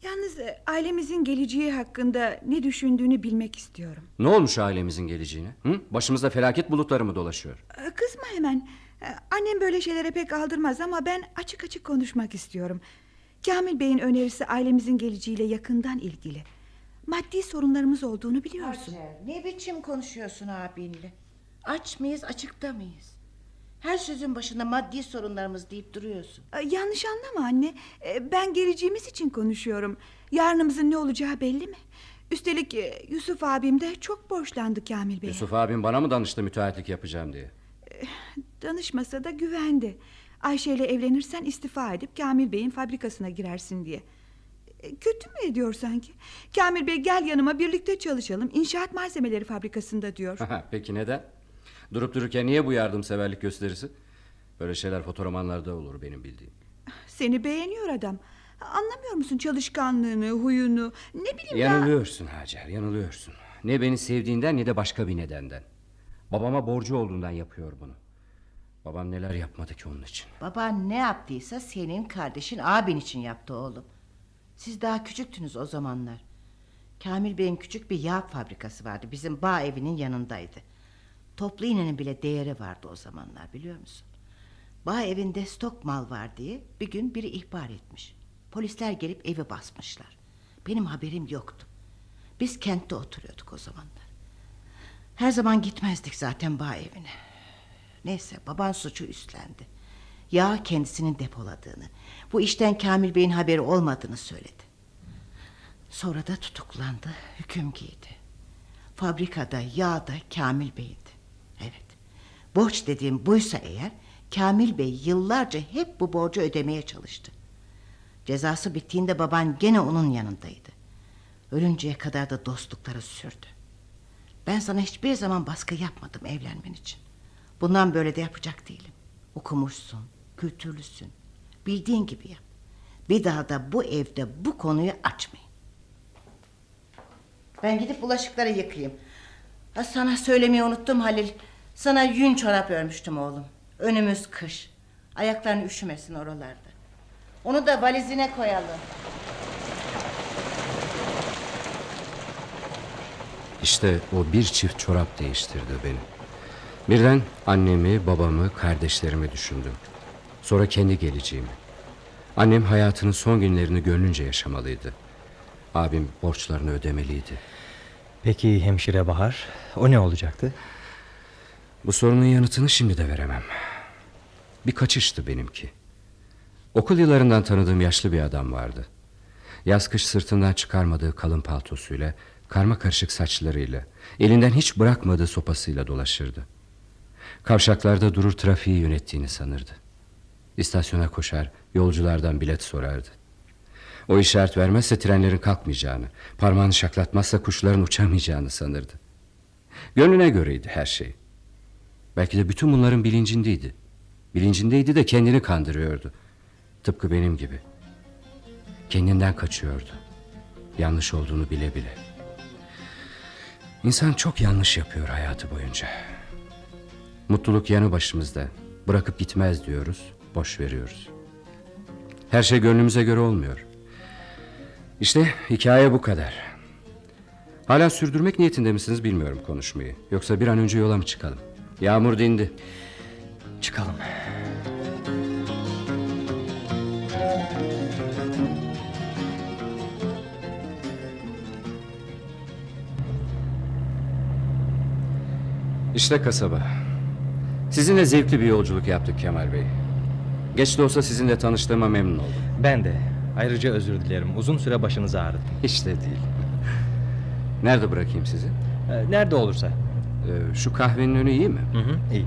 Yalnız e, ailemizin geleceği hakkında ne düşündüğünü bilmek istiyorum. Ne olmuş ailemizin geleceğine? Hı? Başımızda felaket bulutları mı dolaşıyor? E, Kızma hemen. E, Annem böyle şeylere pek aldırmaz ama ben açık açık konuşmak istiyorum. Kamil Bey'in önerisi ailemizin geleceğiyle yakından ilgili. Maddi sorunlarımız olduğunu biliyorsun. Hacer, ne biçim konuşuyorsun abinle? Aç mıyız, açıkta mıyız? Her sözün başında maddi sorunlarımız deyip duruyorsun. E, Yanlış anlama anne. E, Ben geleceğimiz için konuşuyorum. Yarınımızın ne olacağı belli mi? Üstelik e, Yusuf abim de çok borçlandı Kamil Bey'e. Yusuf abim bana mı danıştı müteahhitlik yapacağım diye? Danışmasa da güvendi. Ayşe ile evlenirsen istifa edip Kamil Bey'in fabrikasına girersin diye. E, Kötü mü ediyor sanki? Kamil Bey gel yanıma birlikte çalışalım. İnşaat malzemeleri fabrikasında diyor. Peki neden? Durup dururken niye bu yardımseverlik gösterisi? Böyle şeyler fotoromanlarda olur benim bildiğim. Seni beğeniyor adam. Anlamıyor musun çalışkanlığını, huyunu? Ne bileyim ya. Yanılıyorsun Hacer, yanılıyorsun. Ne beni sevdiğinden ne de başka bir nedenden. Babama borcu olduğundan yapıyor bunu. Babam neler yapmadı ki onun için. Baban ne yaptıysa senin kardeşin abin için yaptı oğlum. Siz daha küçüktünüz o zamanlar. Kamil Bey'in küçük bir yağ fabrikası vardı. Bizim bağ evinin yanındaydı. Toplu iğnenin bile değeri vardı o zamanlar biliyor musun? Bağ evinde stok mal var diye bir gün biri ihbar etmiş. Polisler gelip evi basmışlar. Benim haberim yoktu. Biz kentte oturuyorduk o zamanlar. Her zaman gitmezdik zaten bağ evine. Neyse baban suçu üstlendi. Yağ kendisinin depoladığını, bu işten Kamil Bey'in haberi olmadığını söyledi. Sonra da tutuklandı, hüküm giydi. Fabrikada, yağda Kamil Bey'indi. Evet, borç dediğim buysa eğer, Kamil Bey yıllarca hep bu borcu ödemeye çalıştı. Cezası bittiğinde baban gene onun yanındaydı. Ölünceye kadar da dostlukları sürdü. Ben sana hiçbir zaman baskı yapmadım evlenmen için. Bundan böyle de yapacak değilim. Okumuşsun, kültürlüsün. Bildiğin gibi yap. Bir daha da bu evde bu konuyu açmayın. Ben gidip bulaşıkları yıkayayım. Ha, sana söylemeyi unuttum Halil. Sana yün çorap örmüştüm oğlum. Önümüz kış. Ayakların üşümesin oralarda. Onu da valizine koyalım. İşte o bir çift çorap değiştirdi beni. Birden annemi, babamı, kardeşlerimi düşündüm. Sonra kendi geleceğimi. Annem hayatının son günlerini gönlünce yaşamalıydı. Abim borçlarını ödemeliydi. Peki hemşire Bahar, o ne olacaktı? Bu sorunun yanıtını şimdi de veremem. Bir kaçıştı benimki. Okul yıllarından tanıdığım yaşlı bir adam vardı. Yaz kış sırtından çıkarmadığı kalın paltosuyla, karma karışık saçlarıyla, elinden hiç bırakmadığı sopasıyla dolaşırdı. Kavşaklarda durur trafiği yönettiğini sanırdı. İstasyona koşar, yolculardan bilet sorardı. O işaret vermezse trenlerin kalkmayacağını, parmağını şaklatmazsa kuşların uçamayacağını sanırdı. Gönlüne göreydi her şey. Belki de bütün bunların bilincindeydi. Bilincindeydi de kendini kandırıyordu. Tıpkı benim gibi. Kendinden kaçıyordu. Yanlış olduğunu bile bile. İnsan çok yanlış yapıyor hayatı boyunca. Mutluluk yanı başımızda. Bırakıp gitmez diyoruz, boş veriyoruz. Her şey gönlümüze göre olmuyor. İşte hikaye bu kadar. Hala sürdürmek niyetinde misiniz bilmiyorum konuşmayı. Yoksa bir an önce yola mı çıkalım? Yağmur dindi. Çıkalım. İşte kasaba. Sizinle zevkli bir yolculuk yaptık Kemal Bey. Geç de olsa sizinle tanıştığıma memnun oldum. Ben de. Ayrıca özür dilerim. Uzun süre başınızı ağrıttım. Hiç de değil. Nerede bırakayım sizi? Ee, nerede olursa. Ee, şu kahvenin önü iyi mi? Hı hı, iyi.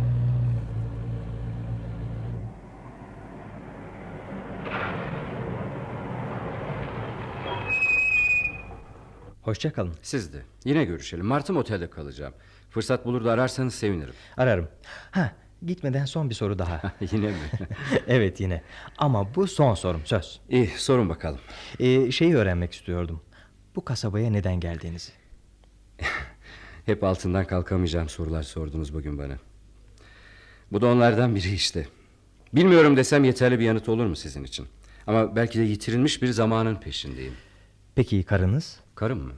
Hoşça kalın. Siz de. Yine görüşelim. Martım Otel'de kalacağım. Fırsat bulur da ararsanız sevinirim. Ararım. Ha, gitmeden son bir soru daha. yine mi? evet yine. Ama bu son sorum söz. İyi sorun bakalım. Ee, şeyi öğrenmek istiyordum. Bu kasabaya neden geldiğinizi. Hep altından kalkamayacağım sorular sordunuz bugün bana. Bu da onlardan biri işte. Bilmiyorum desem yeterli bir yanıt olur mu sizin için? Ama belki de yitirilmiş bir zamanın peşindeyim. Peki karınız? Karım mı?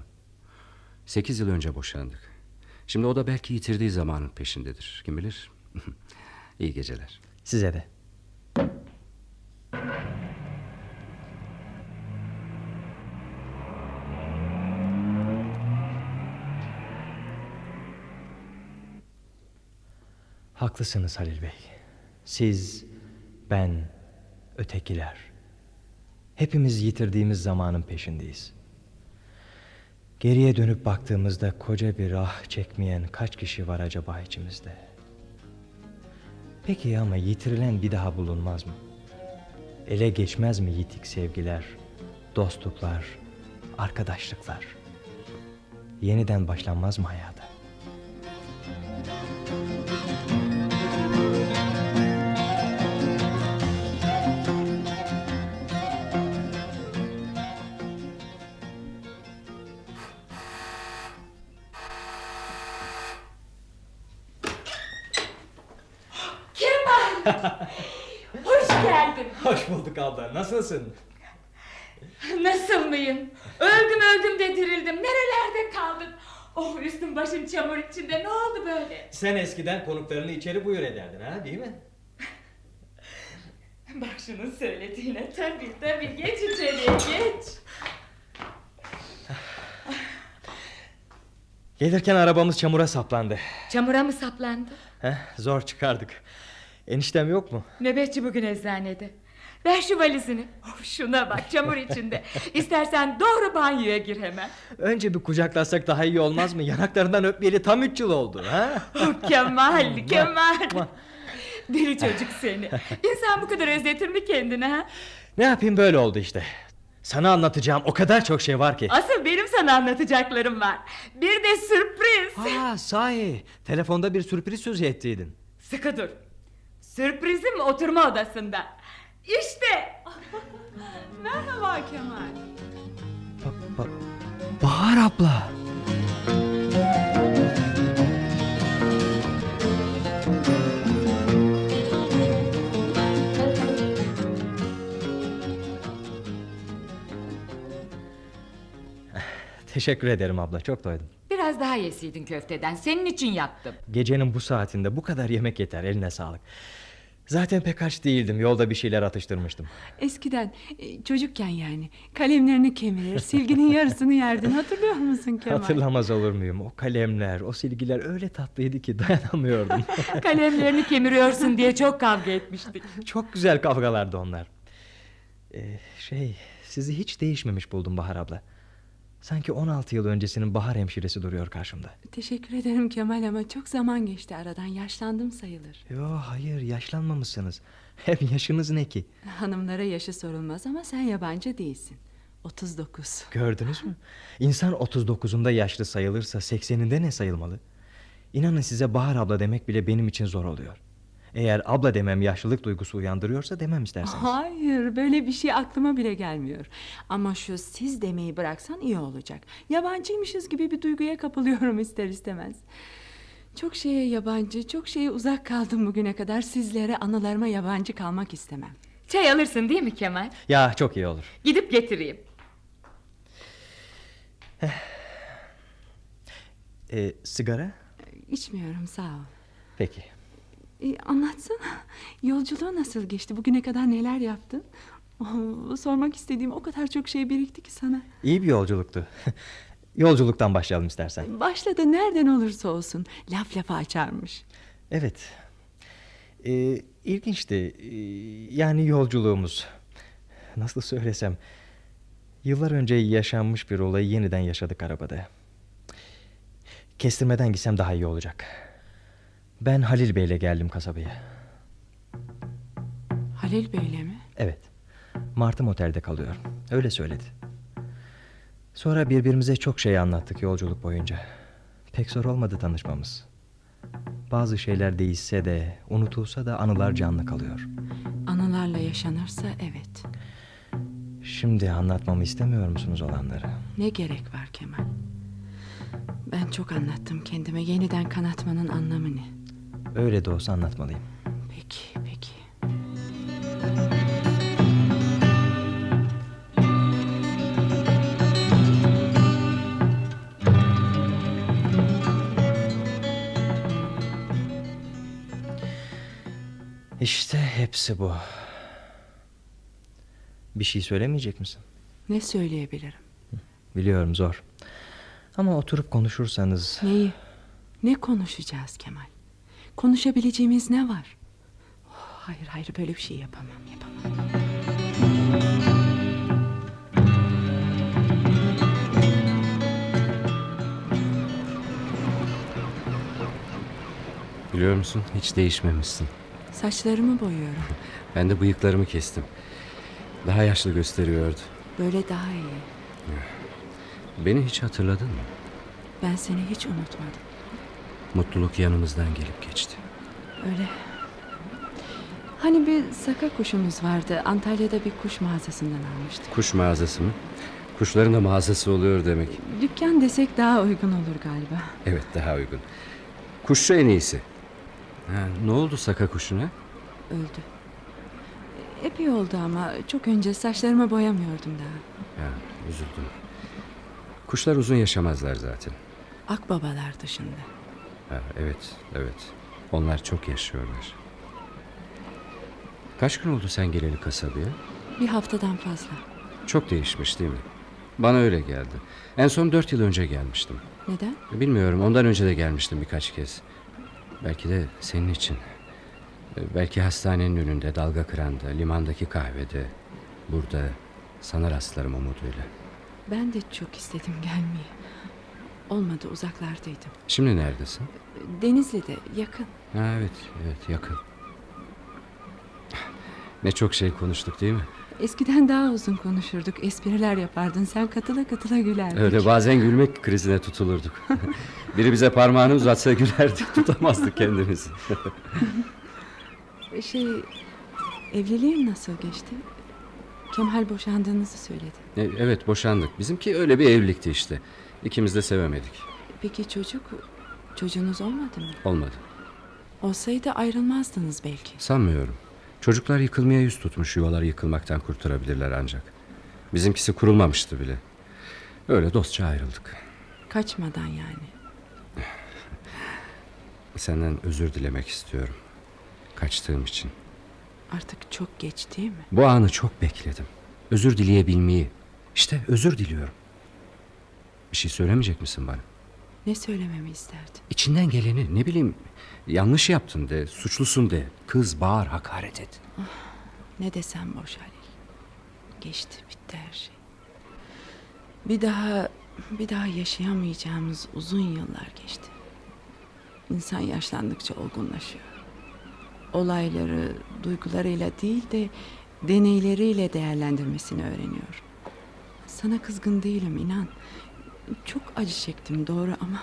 Sekiz yıl önce boşandık. Şimdi o da belki yitirdiği zamanın peşindedir. Kim bilir? İyi geceler. Size de. Haklısınız Halil Bey. Siz, ben, ötekiler. Hepimiz yitirdiğimiz zamanın peşindeyiz. Geriye dönüp baktığımızda koca bir ah çekmeyen kaç kişi var acaba içimizde? Peki ama yitirilen bir daha bulunmaz mı? Ele geçmez mi yitik sevgiler, dostluklar, arkadaşlıklar? Yeniden başlanmaz mı hayata? Nasılsın? Nasıl mıyım? Öldüm öldüm de dirildim. Nerelerde kaldın? Oh üstüm başım çamur içinde. Ne oldu böyle? Sen eskiden konuklarını içeri buyur ederdin ha değil mi? Bak şunun söylediğine. Tabii tabii. Geç içeriye geç. Gelirken arabamız çamura saplandı. Çamura mı saplandı? Heh, zor çıkardık. Eniştem yok mu? Nöbetçi bugün eczanede. Ver şu valizini. Of şuna bak çamur içinde. İstersen doğru banyoya gir hemen. Önce bir kucaklasak daha iyi olmaz mı? Yanaklarından öpmeyeli tam üç yıl oldu. Ha? Oh, Kemal, Kemal. Deli çocuk seni. İnsan bu kadar özletir mi kendini ha? Ne yapayım böyle oldu işte. Sana anlatacağım o kadar çok şey var ki. Asıl benim sana anlatacaklarım var. Bir de sürpriz. Ha sahi. Telefonda bir sürpriz sözü ettiydin. Sıkı dur. Sürprizim oturma odasında. İşte. Merhaba Kemal. Ba ba Bahar abla. Teşekkür ederim abla çok doydum. Biraz daha yeseydin köfteden senin için yaptım. Gecenin bu saatinde bu kadar yemek yeter eline sağlık. Zaten pek aç değildim yolda bir şeyler atıştırmıştım. Eskiden e, çocukken yani kalemlerini kemirir silginin yarısını yerdin hatırlıyor musun Kemal? Hatırlamaz olur muyum? O kalemler, o silgiler öyle tatlıydı ki dayanamıyordum. Kalemlerini kemiriyorsun diye çok kavga etmiştik. Çok güzel kavgalardı onlar. Ee, şey, sizi hiç değişmemiş buldum Bahar abla. Sanki 16 yıl öncesinin Bahar hemşiresi duruyor karşımda. Teşekkür ederim Kemal ama çok zaman geçti aradan yaşlandım sayılır. Yo hayır yaşlanmamışsınız. Hem yaşınız ne ki? Hanımlara yaşı sorulmaz ama sen yabancı değilsin. 39. Gördünüz mü? İnsan 39'unda yaşlı sayılırsa 80'inde ne sayılmalı? İnanın size Bahar abla demek bile benim için zor oluyor. Eğer abla demem yaşlılık duygusu uyandırıyorsa demem isterseniz. Hayır böyle bir şey aklıma bile gelmiyor. Ama şu siz demeyi bıraksan iyi olacak. Yabancıymışız gibi bir duyguya kapılıyorum ister istemez. Çok şeye yabancı, çok şeye uzak kaldım bugüne kadar. Sizlere, anılarıma yabancı kalmak istemem. Çay alırsın değil mi Kemal? Ya çok iyi olur. Gidip getireyim. Ee, sigara? İçmiyorum sağ ol. Peki. E, anlatsana. Yolculuğu nasıl geçti? Bugüne kadar neler yaptın? Oh, sormak istediğim o kadar çok şey birikti ki sana. İyi bir yolculuktu. Yolculuktan başlayalım istersen. Başladı nereden olursa olsun. Laf lafa açarmış. Evet. Ee, ilginçti. Ee, yani yolculuğumuz. Nasıl söylesem. Yıllar önce yaşanmış bir olayı yeniden yaşadık arabada. Kestirmeden gitsem daha iyi olacak. Ben Halil Bey'le geldim kasabaya. Halil Bey'le mi? Evet. Martım Otel'de kalıyor. Öyle söyledi. Sonra birbirimize çok şey anlattık yolculuk boyunca. Pek zor olmadı tanışmamız. Bazı şeyler değişse de, unutulsa da anılar canlı kalıyor. Anılarla yaşanırsa evet. Şimdi anlatmamı istemiyor musunuz olanları? Ne gerek var Kemal? Ben çok anlattım kendime. Yeniden kanatmanın anlamı ne? Öyle de olsa anlatmalıyım. Peki, peki. İşte hepsi bu. Bir şey söylemeyecek misin? Ne söyleyebilirim? Biliyorum zor. Ama oturup konuşursanız... Neyi? Ne konuşacağız Kemal? Konuşabileceğimiz ne var? Oh, hayır hayır böyle bir şey yapamam yapamam. Biliyor musun hiç değişmemişsin. Saçlarımı boyuyorum. Ben de bıyıklarımı kestim. Daha yaşlı gösteriyordu. Böyle daha iyi. Beni hiç hatırladın mı? Ben seni hiç unutmadım. Mutluluk yanımızdan gelip geçti. Öyle. Hani bir saka kuşumuz vardı. Antalya'da bir kuş mağazasından almıştık. Kuş mağazası mı? Kuşların da mağazası oluyor demek. Dükkan desek daha uygun olur galiba. Evet daha uygun. Kuşçu en iyisi. Ha, ne oldu saka kuşuna? Öldü. Epey oldu ama çok önce saçlarımı boyamıyordum daha. Ya, üzüldüm. Kuşlar uzun yaşamazlar zaten. Akbabalar dışında. Ha, evet, evet. Onlar çok yaşıyorlar. Kaç gün oldu sen geleli kasabaya? Bir haftadan fazla. Çok değişmiş değil mi? Bana öyle geldi. En son dört yıl önce gelmiştim. Neden? Bilmiyorum ondan önce de gelmiştim birkaç kez. Belki de senin için. Ee, Belki hastanenin önünde, dalga kıranda, limandaki kahvede, burada sana rastlarım umuduyla. Ben de çok istedim gelmeyi. Olmadı uzaklardaydım. Şimdi neredesin? Denizli'de yakın. Ha, evet, evet yakın. Ne çok şey konuştuk değil mi? Eskiden daha uzun konuşurduk. Espriler yapardın. Sen katıla katıla gülerdin. Öyle bazen gülmek krizine tutulurduk. Biri bize parmağını uzatsa gülerdik, tutamazdık kendimizi. Şey, evliliğin nasıl geçti? Kemal boşandığınızı söyledi. E, evet boşandık. Bizimki öyle bir evlilikti işte. İkimiz de sevemedik. Peki çocuk, çocuğunuz olmadı mı? Olmadı. Olsaydı ayrılmazdınız belki. Sanmıyorum. Çocuklar yıkılmaya yüz tutmuş yuvalar yıkılmaktan kurtarabilirler ancak. Bizimkisi kurulmamıştı bile. Öyle dostça ayrıldık. Kaçmadan yani. Senden özür dilemek istiyorum. Kaçtığım için. Artık çok geç değil mi? Bu anı çok bekledim. Özür dileyebilmeyi. İşte özür diliyorum. Bir şey söylemeyecek misin bana? Ne söylememi isterdin? İçinden geleni ne bileyim yanlış yaptın de, suçlusun de. Kız bağır, hakaret et. Ne desem boş Halil. Geçti bitti her şey. Bir daha bir daha yaşayamayacağımız uzun yıllar geçti. İnsan yaşlandıkça olgunlaşıyor. Olayları duygularıyla değil de deneyleriyle değerlendirmesini öğreniyor. Sana kızgın değilim inan. Çok acı çektim doğru ama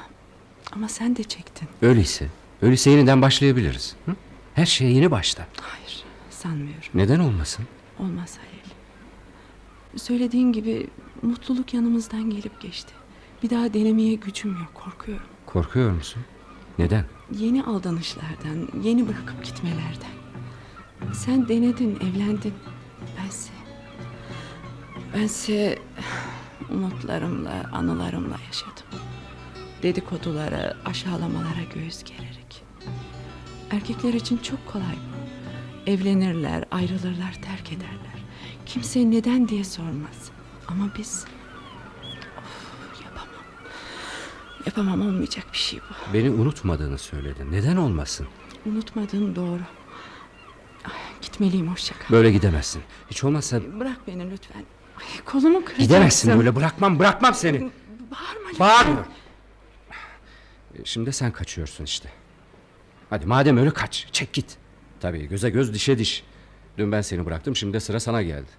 ama sen de çektin. Öyleyse, öyleyse yeniden başlayabiliriz. Hı? Her şeye yeni başta. Hayır sanmıyorum. Neden olmasın? Olmaz Halil. Söylediğin gibi mutluluk yanımızdan gelip geçti. Bir daha denemeye gücüm yok korkuyorum. Korkuyor musun? Neden? Yeni aldanışlardan, yeni bırakıp gitmelerden. Sen denedin, evlendin. Bense... Bense umutlarımla, anılarımla yaşadım. Dedikodulara, aşağılamalara göğüs gererek. Erkekler için çok kolay bu. Evlenirler, ayrılırlar, terk ederler. Kimse neden diye sormaz. Ama biz... Of, yapamam. Yapamam olmayacak bir şey bu. Beni unutmadığını söyledin. Neden olmasın? Unutmadığım doğru. Ay, gitmeliyim hoşça kal. Böyle gidemezsin. Hiç olmazsa Bırak beni lütfen. Ay, kolumu kıracaksın. gidemezsin böyle. Bırakmam, bırakmam seni. Bağırma lütfen. Bağırmıyor. E, Şimdi sen kaçıyorsun işte. Hadi madem öyle kaç. Çek git. Tabii göze göz dişe diş. Dün ben seni bıraktım şimdi de sıra sana geldi.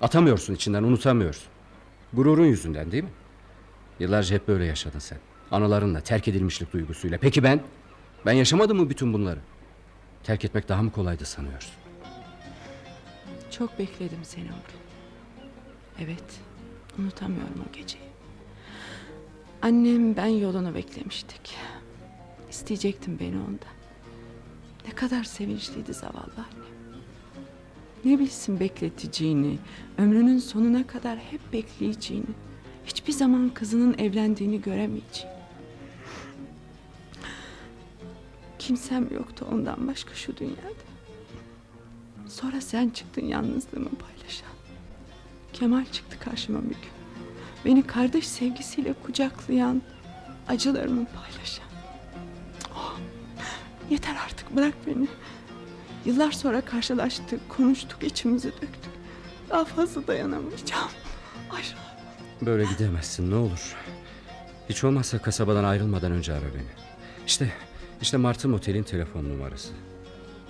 Atamıyorsun içinden unutamıyorsun. Gururun yüzünden değil mi? Yıllarca hep böyle yaşadın sen. Anılarınla terk edilmişlik duygusuyla. Peki ben? Ben yaşamadım mı bütün bunları? Terk etmek daha mı kolaydı sanıyorsun? Çok bekledim seni oğlum. Evet. Unutamıyorum o geceyi. Annem ben yolunu beklemiştik. İsteyecektim beni ondan. Ne kadar sevinçliydi zavallı annem. Ne bilsin bekleteceğini, ömrünün sonuna kadar hep bekleyeceğini, hiçbir zaman kızının evlendiğini göremeyeceğini. Kimsem yoktu ondan başka şu dünyada. Sonra sen çıktın yalnızlığımı paylaşan. Kemal çıktı karşıma bir gün. Beni kardeş sevgisiyle kucaklayan, acılarımı paylaşan. Oh, yeter artık bırak beni. Yıllar sonra karşılaştık, konuştuk, içimizi döktük. Daha fazla dayanamayacağım. Ayrıl. Böyle gidemezsin ne olur. Hiç olmazsa kasabadan ayrılmadan önce ara beni. İşte, işte Martı Motel'in telefon numarası.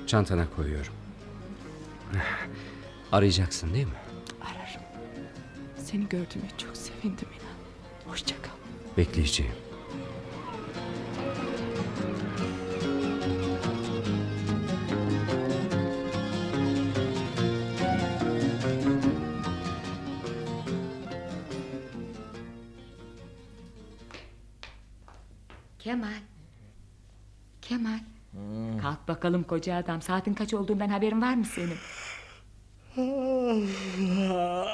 Çantana koyuyorum. Arayacaksın değil mi? Seni gördüğüme çok sevindim inan. Hoşça kal. Bekleyeceğim. Kemal. Kemal. Kalk bakalım koca adam. Saatin kaç olduğundan haberin var mı senin?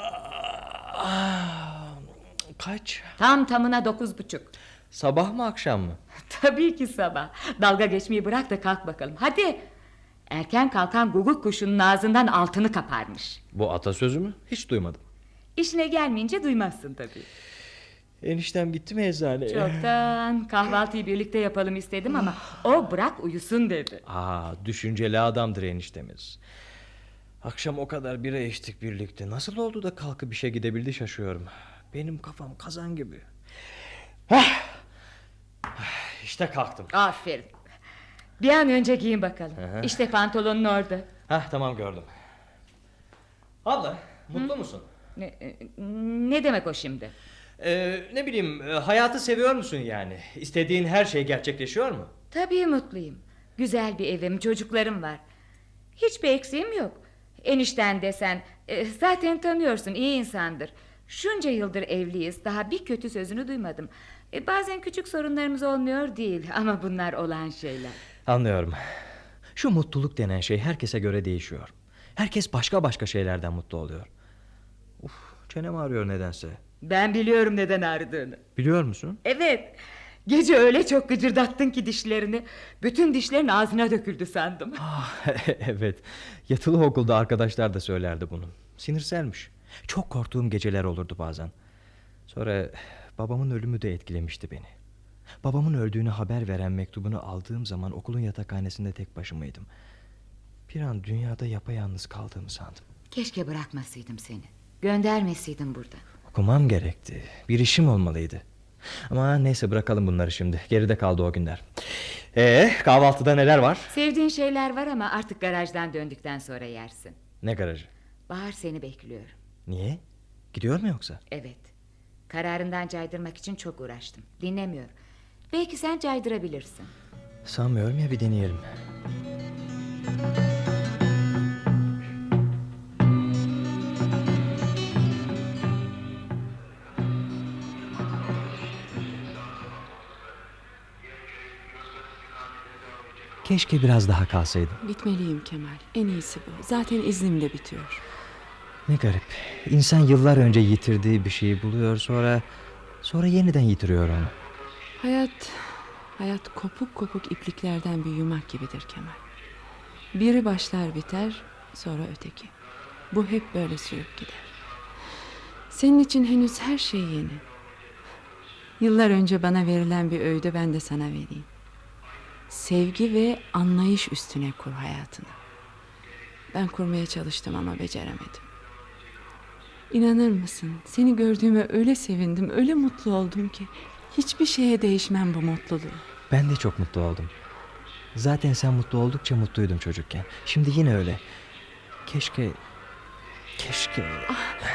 Kaç? Tam tamına dokuz buçuk. Sabah mı akşam mı? Tabii ki sabah. Dalga geçmeyi bırak da kalk bakalım. Hadi. Erken kalkan guguk kuşunun ağzından altını kaparmış. Bu atasözü mü? Hiç duymadım. İşine gelmeyince duymazsın tabii. Eniştem gitti mi eczaneye? Çoktan kahvaltıyı birlikte yapalım istedim ama o bırak uyusun dedi. Aa, düşünceli adamdır eniştemiz. Akşam o kadar bira içtik birlikte. Nasıl oldu da kalkıp işe gidebildi şaşıyorum. Benim kafam kazan gibi. Hah! İşte kalktım. Aferin. Bir an önce giyin bakalım. Hı hı. İşte pantolonun orada. Hah tamam gördüm. Abla mutlu musun? Ne, e, ne demek o şimdi? Ee, ne bileyim e, hayatı seviyor musun yani? İstediğin her şey gerçekleşiyor mu? Tabii mutluyum. Güzel bir evim, çocuklarım var. Hiçbir eksiğim yok. Enişten desen e, zaten tanıyorsun iyi insandır. Şunca yıldır evliyiz daha bir kötü sözünü duymadım. E, bazen küçük sorunlarımız olmuyor değil ama bunlar olan şeyler. Anlıyorum. Şu mutluluk denen şey herkese göre değişiyor. Herkes başka başka şeylerden mutlu oluyor. Uf, çenem ağrıyor nedense. Ben biliyorum neden ağrıdığını. Biliyor musun? Evet. Gece öyle çok gıcırdattın ki dişlerini. Bütün dişlerin ağzına döküldü sandım. evet. Yatılı okulda arkadaşlar da söylerdi bunu. Sinirselmiş. Çok korktuğum geceler olurdu bazen. Sonra babamın ölümü de etkilemişti beni. Babamın öldüğünü haber veren mektubunu aldığım zaman okulun yatakhanesinde tek başımaydım. Bir an dünyada yapayalnız kaldığımı sandım. Keşke bırakmasaydım seni. Göndermeseydim buradan. Okumam gerekti. Bir işim olmalıydı. Ama neyse bırakalım bunları şimdi. Geride kaldı o günler. Ee, kahvaltıda neler var? Sevdiğin şeyler var ama artık garajdan döndükten sonra yersin. Ne garajı? Bahar seni bekliyor. Niye? Gidiyor mu yoksa? Evet. Kararından caydırmak için çok uğraştım. Dinlemiyor. Belki sen caydırabilirsin. Sanmıyorum ya bir deneyelim. Keşke biraz daha kalsaydım. Gitmeliyim Kemal. En iyisi bu. Zaten iznim de bitiyor. Ne garip. İnsan yıllar önce yitirdiği bir şeyi buluyor sonra sonra yeniden yitiriyor onu. Hayat hayat kopuk kopuk ipliklerden bir yumak gibidir Kemal. Biri başlar biter, sonra öteki. Bu hep böyle sürüp gider. Senin için henüz her şey yeni. Yıllar önce bana verilen bir öğüdü ben de sana vereyim. Sevgi ve anlayış üstüne kur hayatını. Ben kurmaya çalıştım ama beceremedim. İnanır mısın? Seni gördüğüme öyle sevindim, öyle mutlu oldum ki hiçbir şeye değişmem bu mutluluğu. Ben de çok mutlu oldum. Zaten sen mutlu oldukça mutluydum çocukken. Şimdi yine öyle. Keşke... Keşke...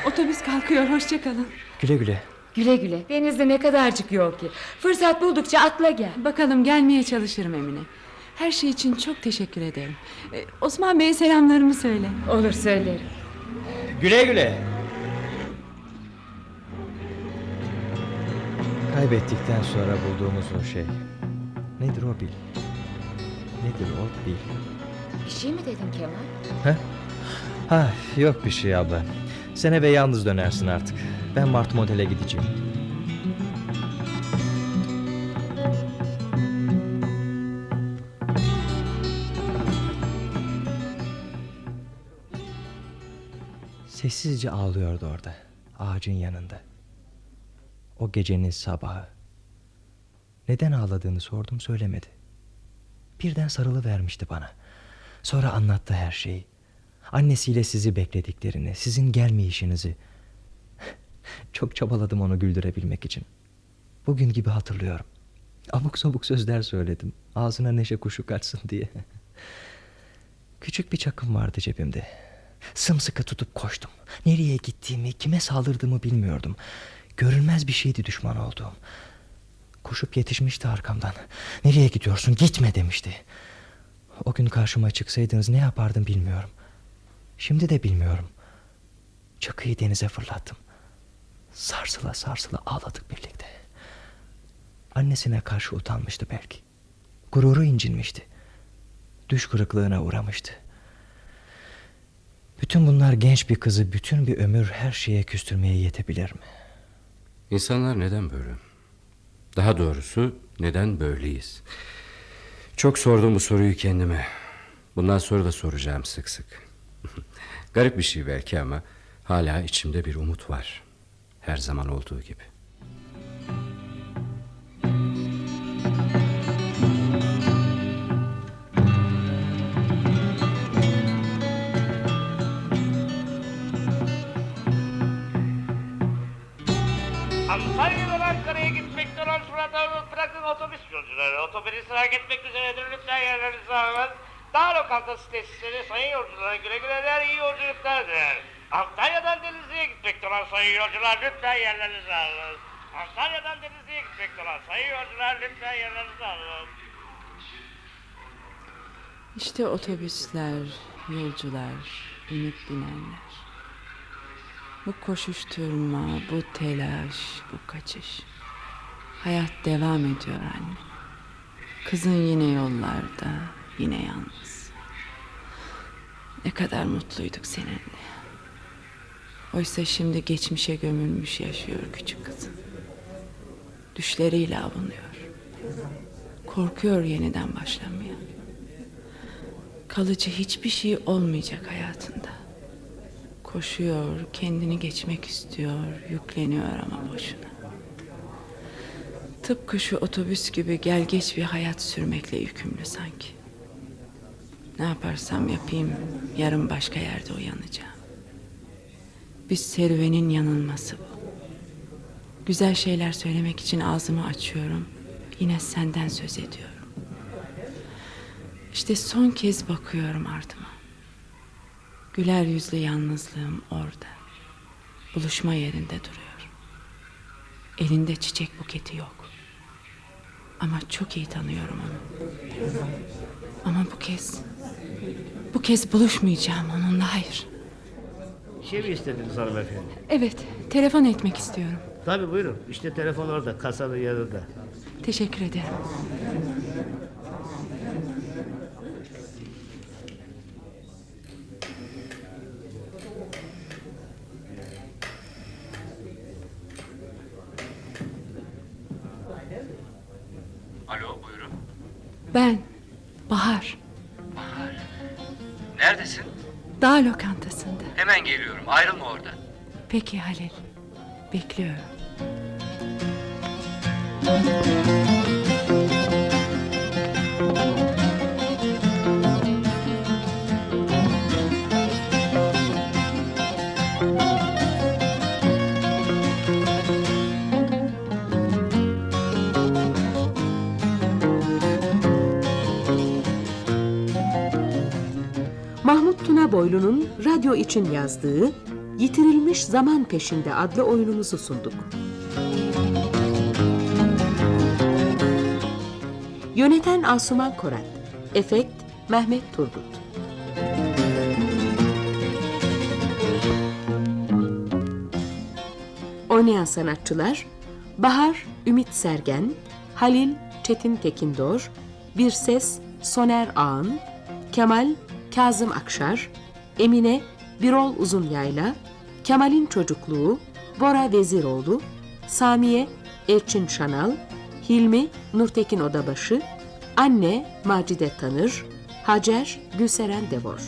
Otobüs kalkıyor, hoşça kalın. Güle güle. Güle güle. Denizde ne kadarcık yol ki. Fırsat buldukça atla gel. Bakalım gelmeye çalışırım Emine. Her şey için çok teşekkür ederim. Ee, Osman Bey'e selamlarımı söyle. Olur söylerim. Güle güle. Kaybettikten sonra bulduğumuz o şey. Nedir o bil? Nedir o bil? Bir şey mi dedin Kemal? Ha? Ha, yok bir şey abla. Sen eve yalnız dönersin artık. Ben Mart Motel'e gideceğim. Sessizce ağlıyordu orada. Ağacın yanında. O gecenin sabahı. Neden ağladığını sordum söylemedi. Birden sarılı vermişti bana. Sonra anlattı her şeyi. Annesiyle sizi beklediklerini, sizin gelmeyişinizi. Çok çabaladım onu güldürebilmek için. Bugün gibi hatırlıyorum. Abuk sabuk sözler söyledim. Ağzına neşe kuşu kaçsın diye. Küçük bir çakım vardı cebimde. Sımsıkı tutup koştum. Nereye gittiğimi, kime saldırdığımı bilmiyordum. Görünmez bir şeydi düşman olduğum. Koşup yetişmişti arkamdan. Nereye gidiyorsun? Gitme demişti. O gün karşıma çıksaydınız ne yapardım bilmiyorum. Şimdi de bilmiyorum. Çakıyı denize fırlattım. Sarsıla sarsıla ağladık birlikte. Annesine karşı utanmıştı belki. Gururu incinmişti. Düş kırıklığına uğramıştı. Bütün bunlar genç bir kızı bütün bir ömür her şeye küstürmeye yetebilir mi? İnsanlar neden böyle? Daha doğrusu neden böyleyiz? Çok sordum bu soruyu kendime. Bundan sonra da soracağım sık sık. Garip bir şey belki ama hala içimde bir umut var. Her zaman olduğu gibi. Bırakın otobüs yolcuları. Otobüs hareket etmek üzeredir lütfen yerlerinizi alın. Dağ lokantası tesisleri sayın yolculara güle güleler iyi yolculuklardır. Antalya'dan Denizli'ye gitmekte olan sayın yolcular lütfen yerlerinizi alın. Antalya'dan Denizli'ye gitmekte olan sayın yolcular lütfen yerlerinizi alın. İşte otobüsler, yolcular, inip binenler. Bu koşuşturma, bu telaş, bu kaçış. Hayat devam ediyor anne. Kızın yine yollarda, yine yalnız. Ne kadar mutluyduk seninle. Oysa şimdi geçmişe gömülmüş yaşıyor küçük kızım. Düşleriyle avunuyor. Korkuyor yeniden başlamaya. Kalıcı hiçbir şey olmayacak hayatında. Koşuyor, kendini geçmek istiyor, yükleniyor ama boşuna. Tıpkı şu otobüs gibi gel geç bir hayat sürmekle yükümlü sanki. Ne yaparsam yapayım yarın başka yerde uyanacağım. Bir serüvenin yanılması bu. Güzel şeyler söylemek için ağzımı açıyorum. Yine senden söz ediyorum. İşte son kez bakıyorum ardıma. Güler yüzlü yalnızlığım orada. Buluşma yerinde duruyor. Elinde çiçek buketi yok. Ama çok iyi tanıyorum onu. Ama bu kez... Bu kez buluşmayacağım onunla hayır. Şey mi istediniz hanımefendi? Evet, telefon etmek istiyorum. Tabii buyurun. İşte telefon orada, kasanın yanında. Teşekkür ederim. Alo buyurun. Ben Bahar, Neredesin? dağ lokantasında. Hemen geliyorum. Ayrılma oradan. Peki Halil, bekliyorum. Boylu'nun radyo için yazdığı Yitirilmiş Zaman Peşinde adlı oyunumuzu sunduk. Yöneten Asuman Korat Efekt Mehmet Turgut Oynayan sanatçılar Bahar Ümit Sergen Halil Çetin Tekindor Bir Ses Soner Ağın Kemal Kazım Akşar Emine Birol Uzunyayla Kemal'in Çocukluğu Bora Veziroğlu Samiye Elçin Şanal Hilmi Nurtekin Odabaşı Anne Macide Tanır Hacer Gülseren Devor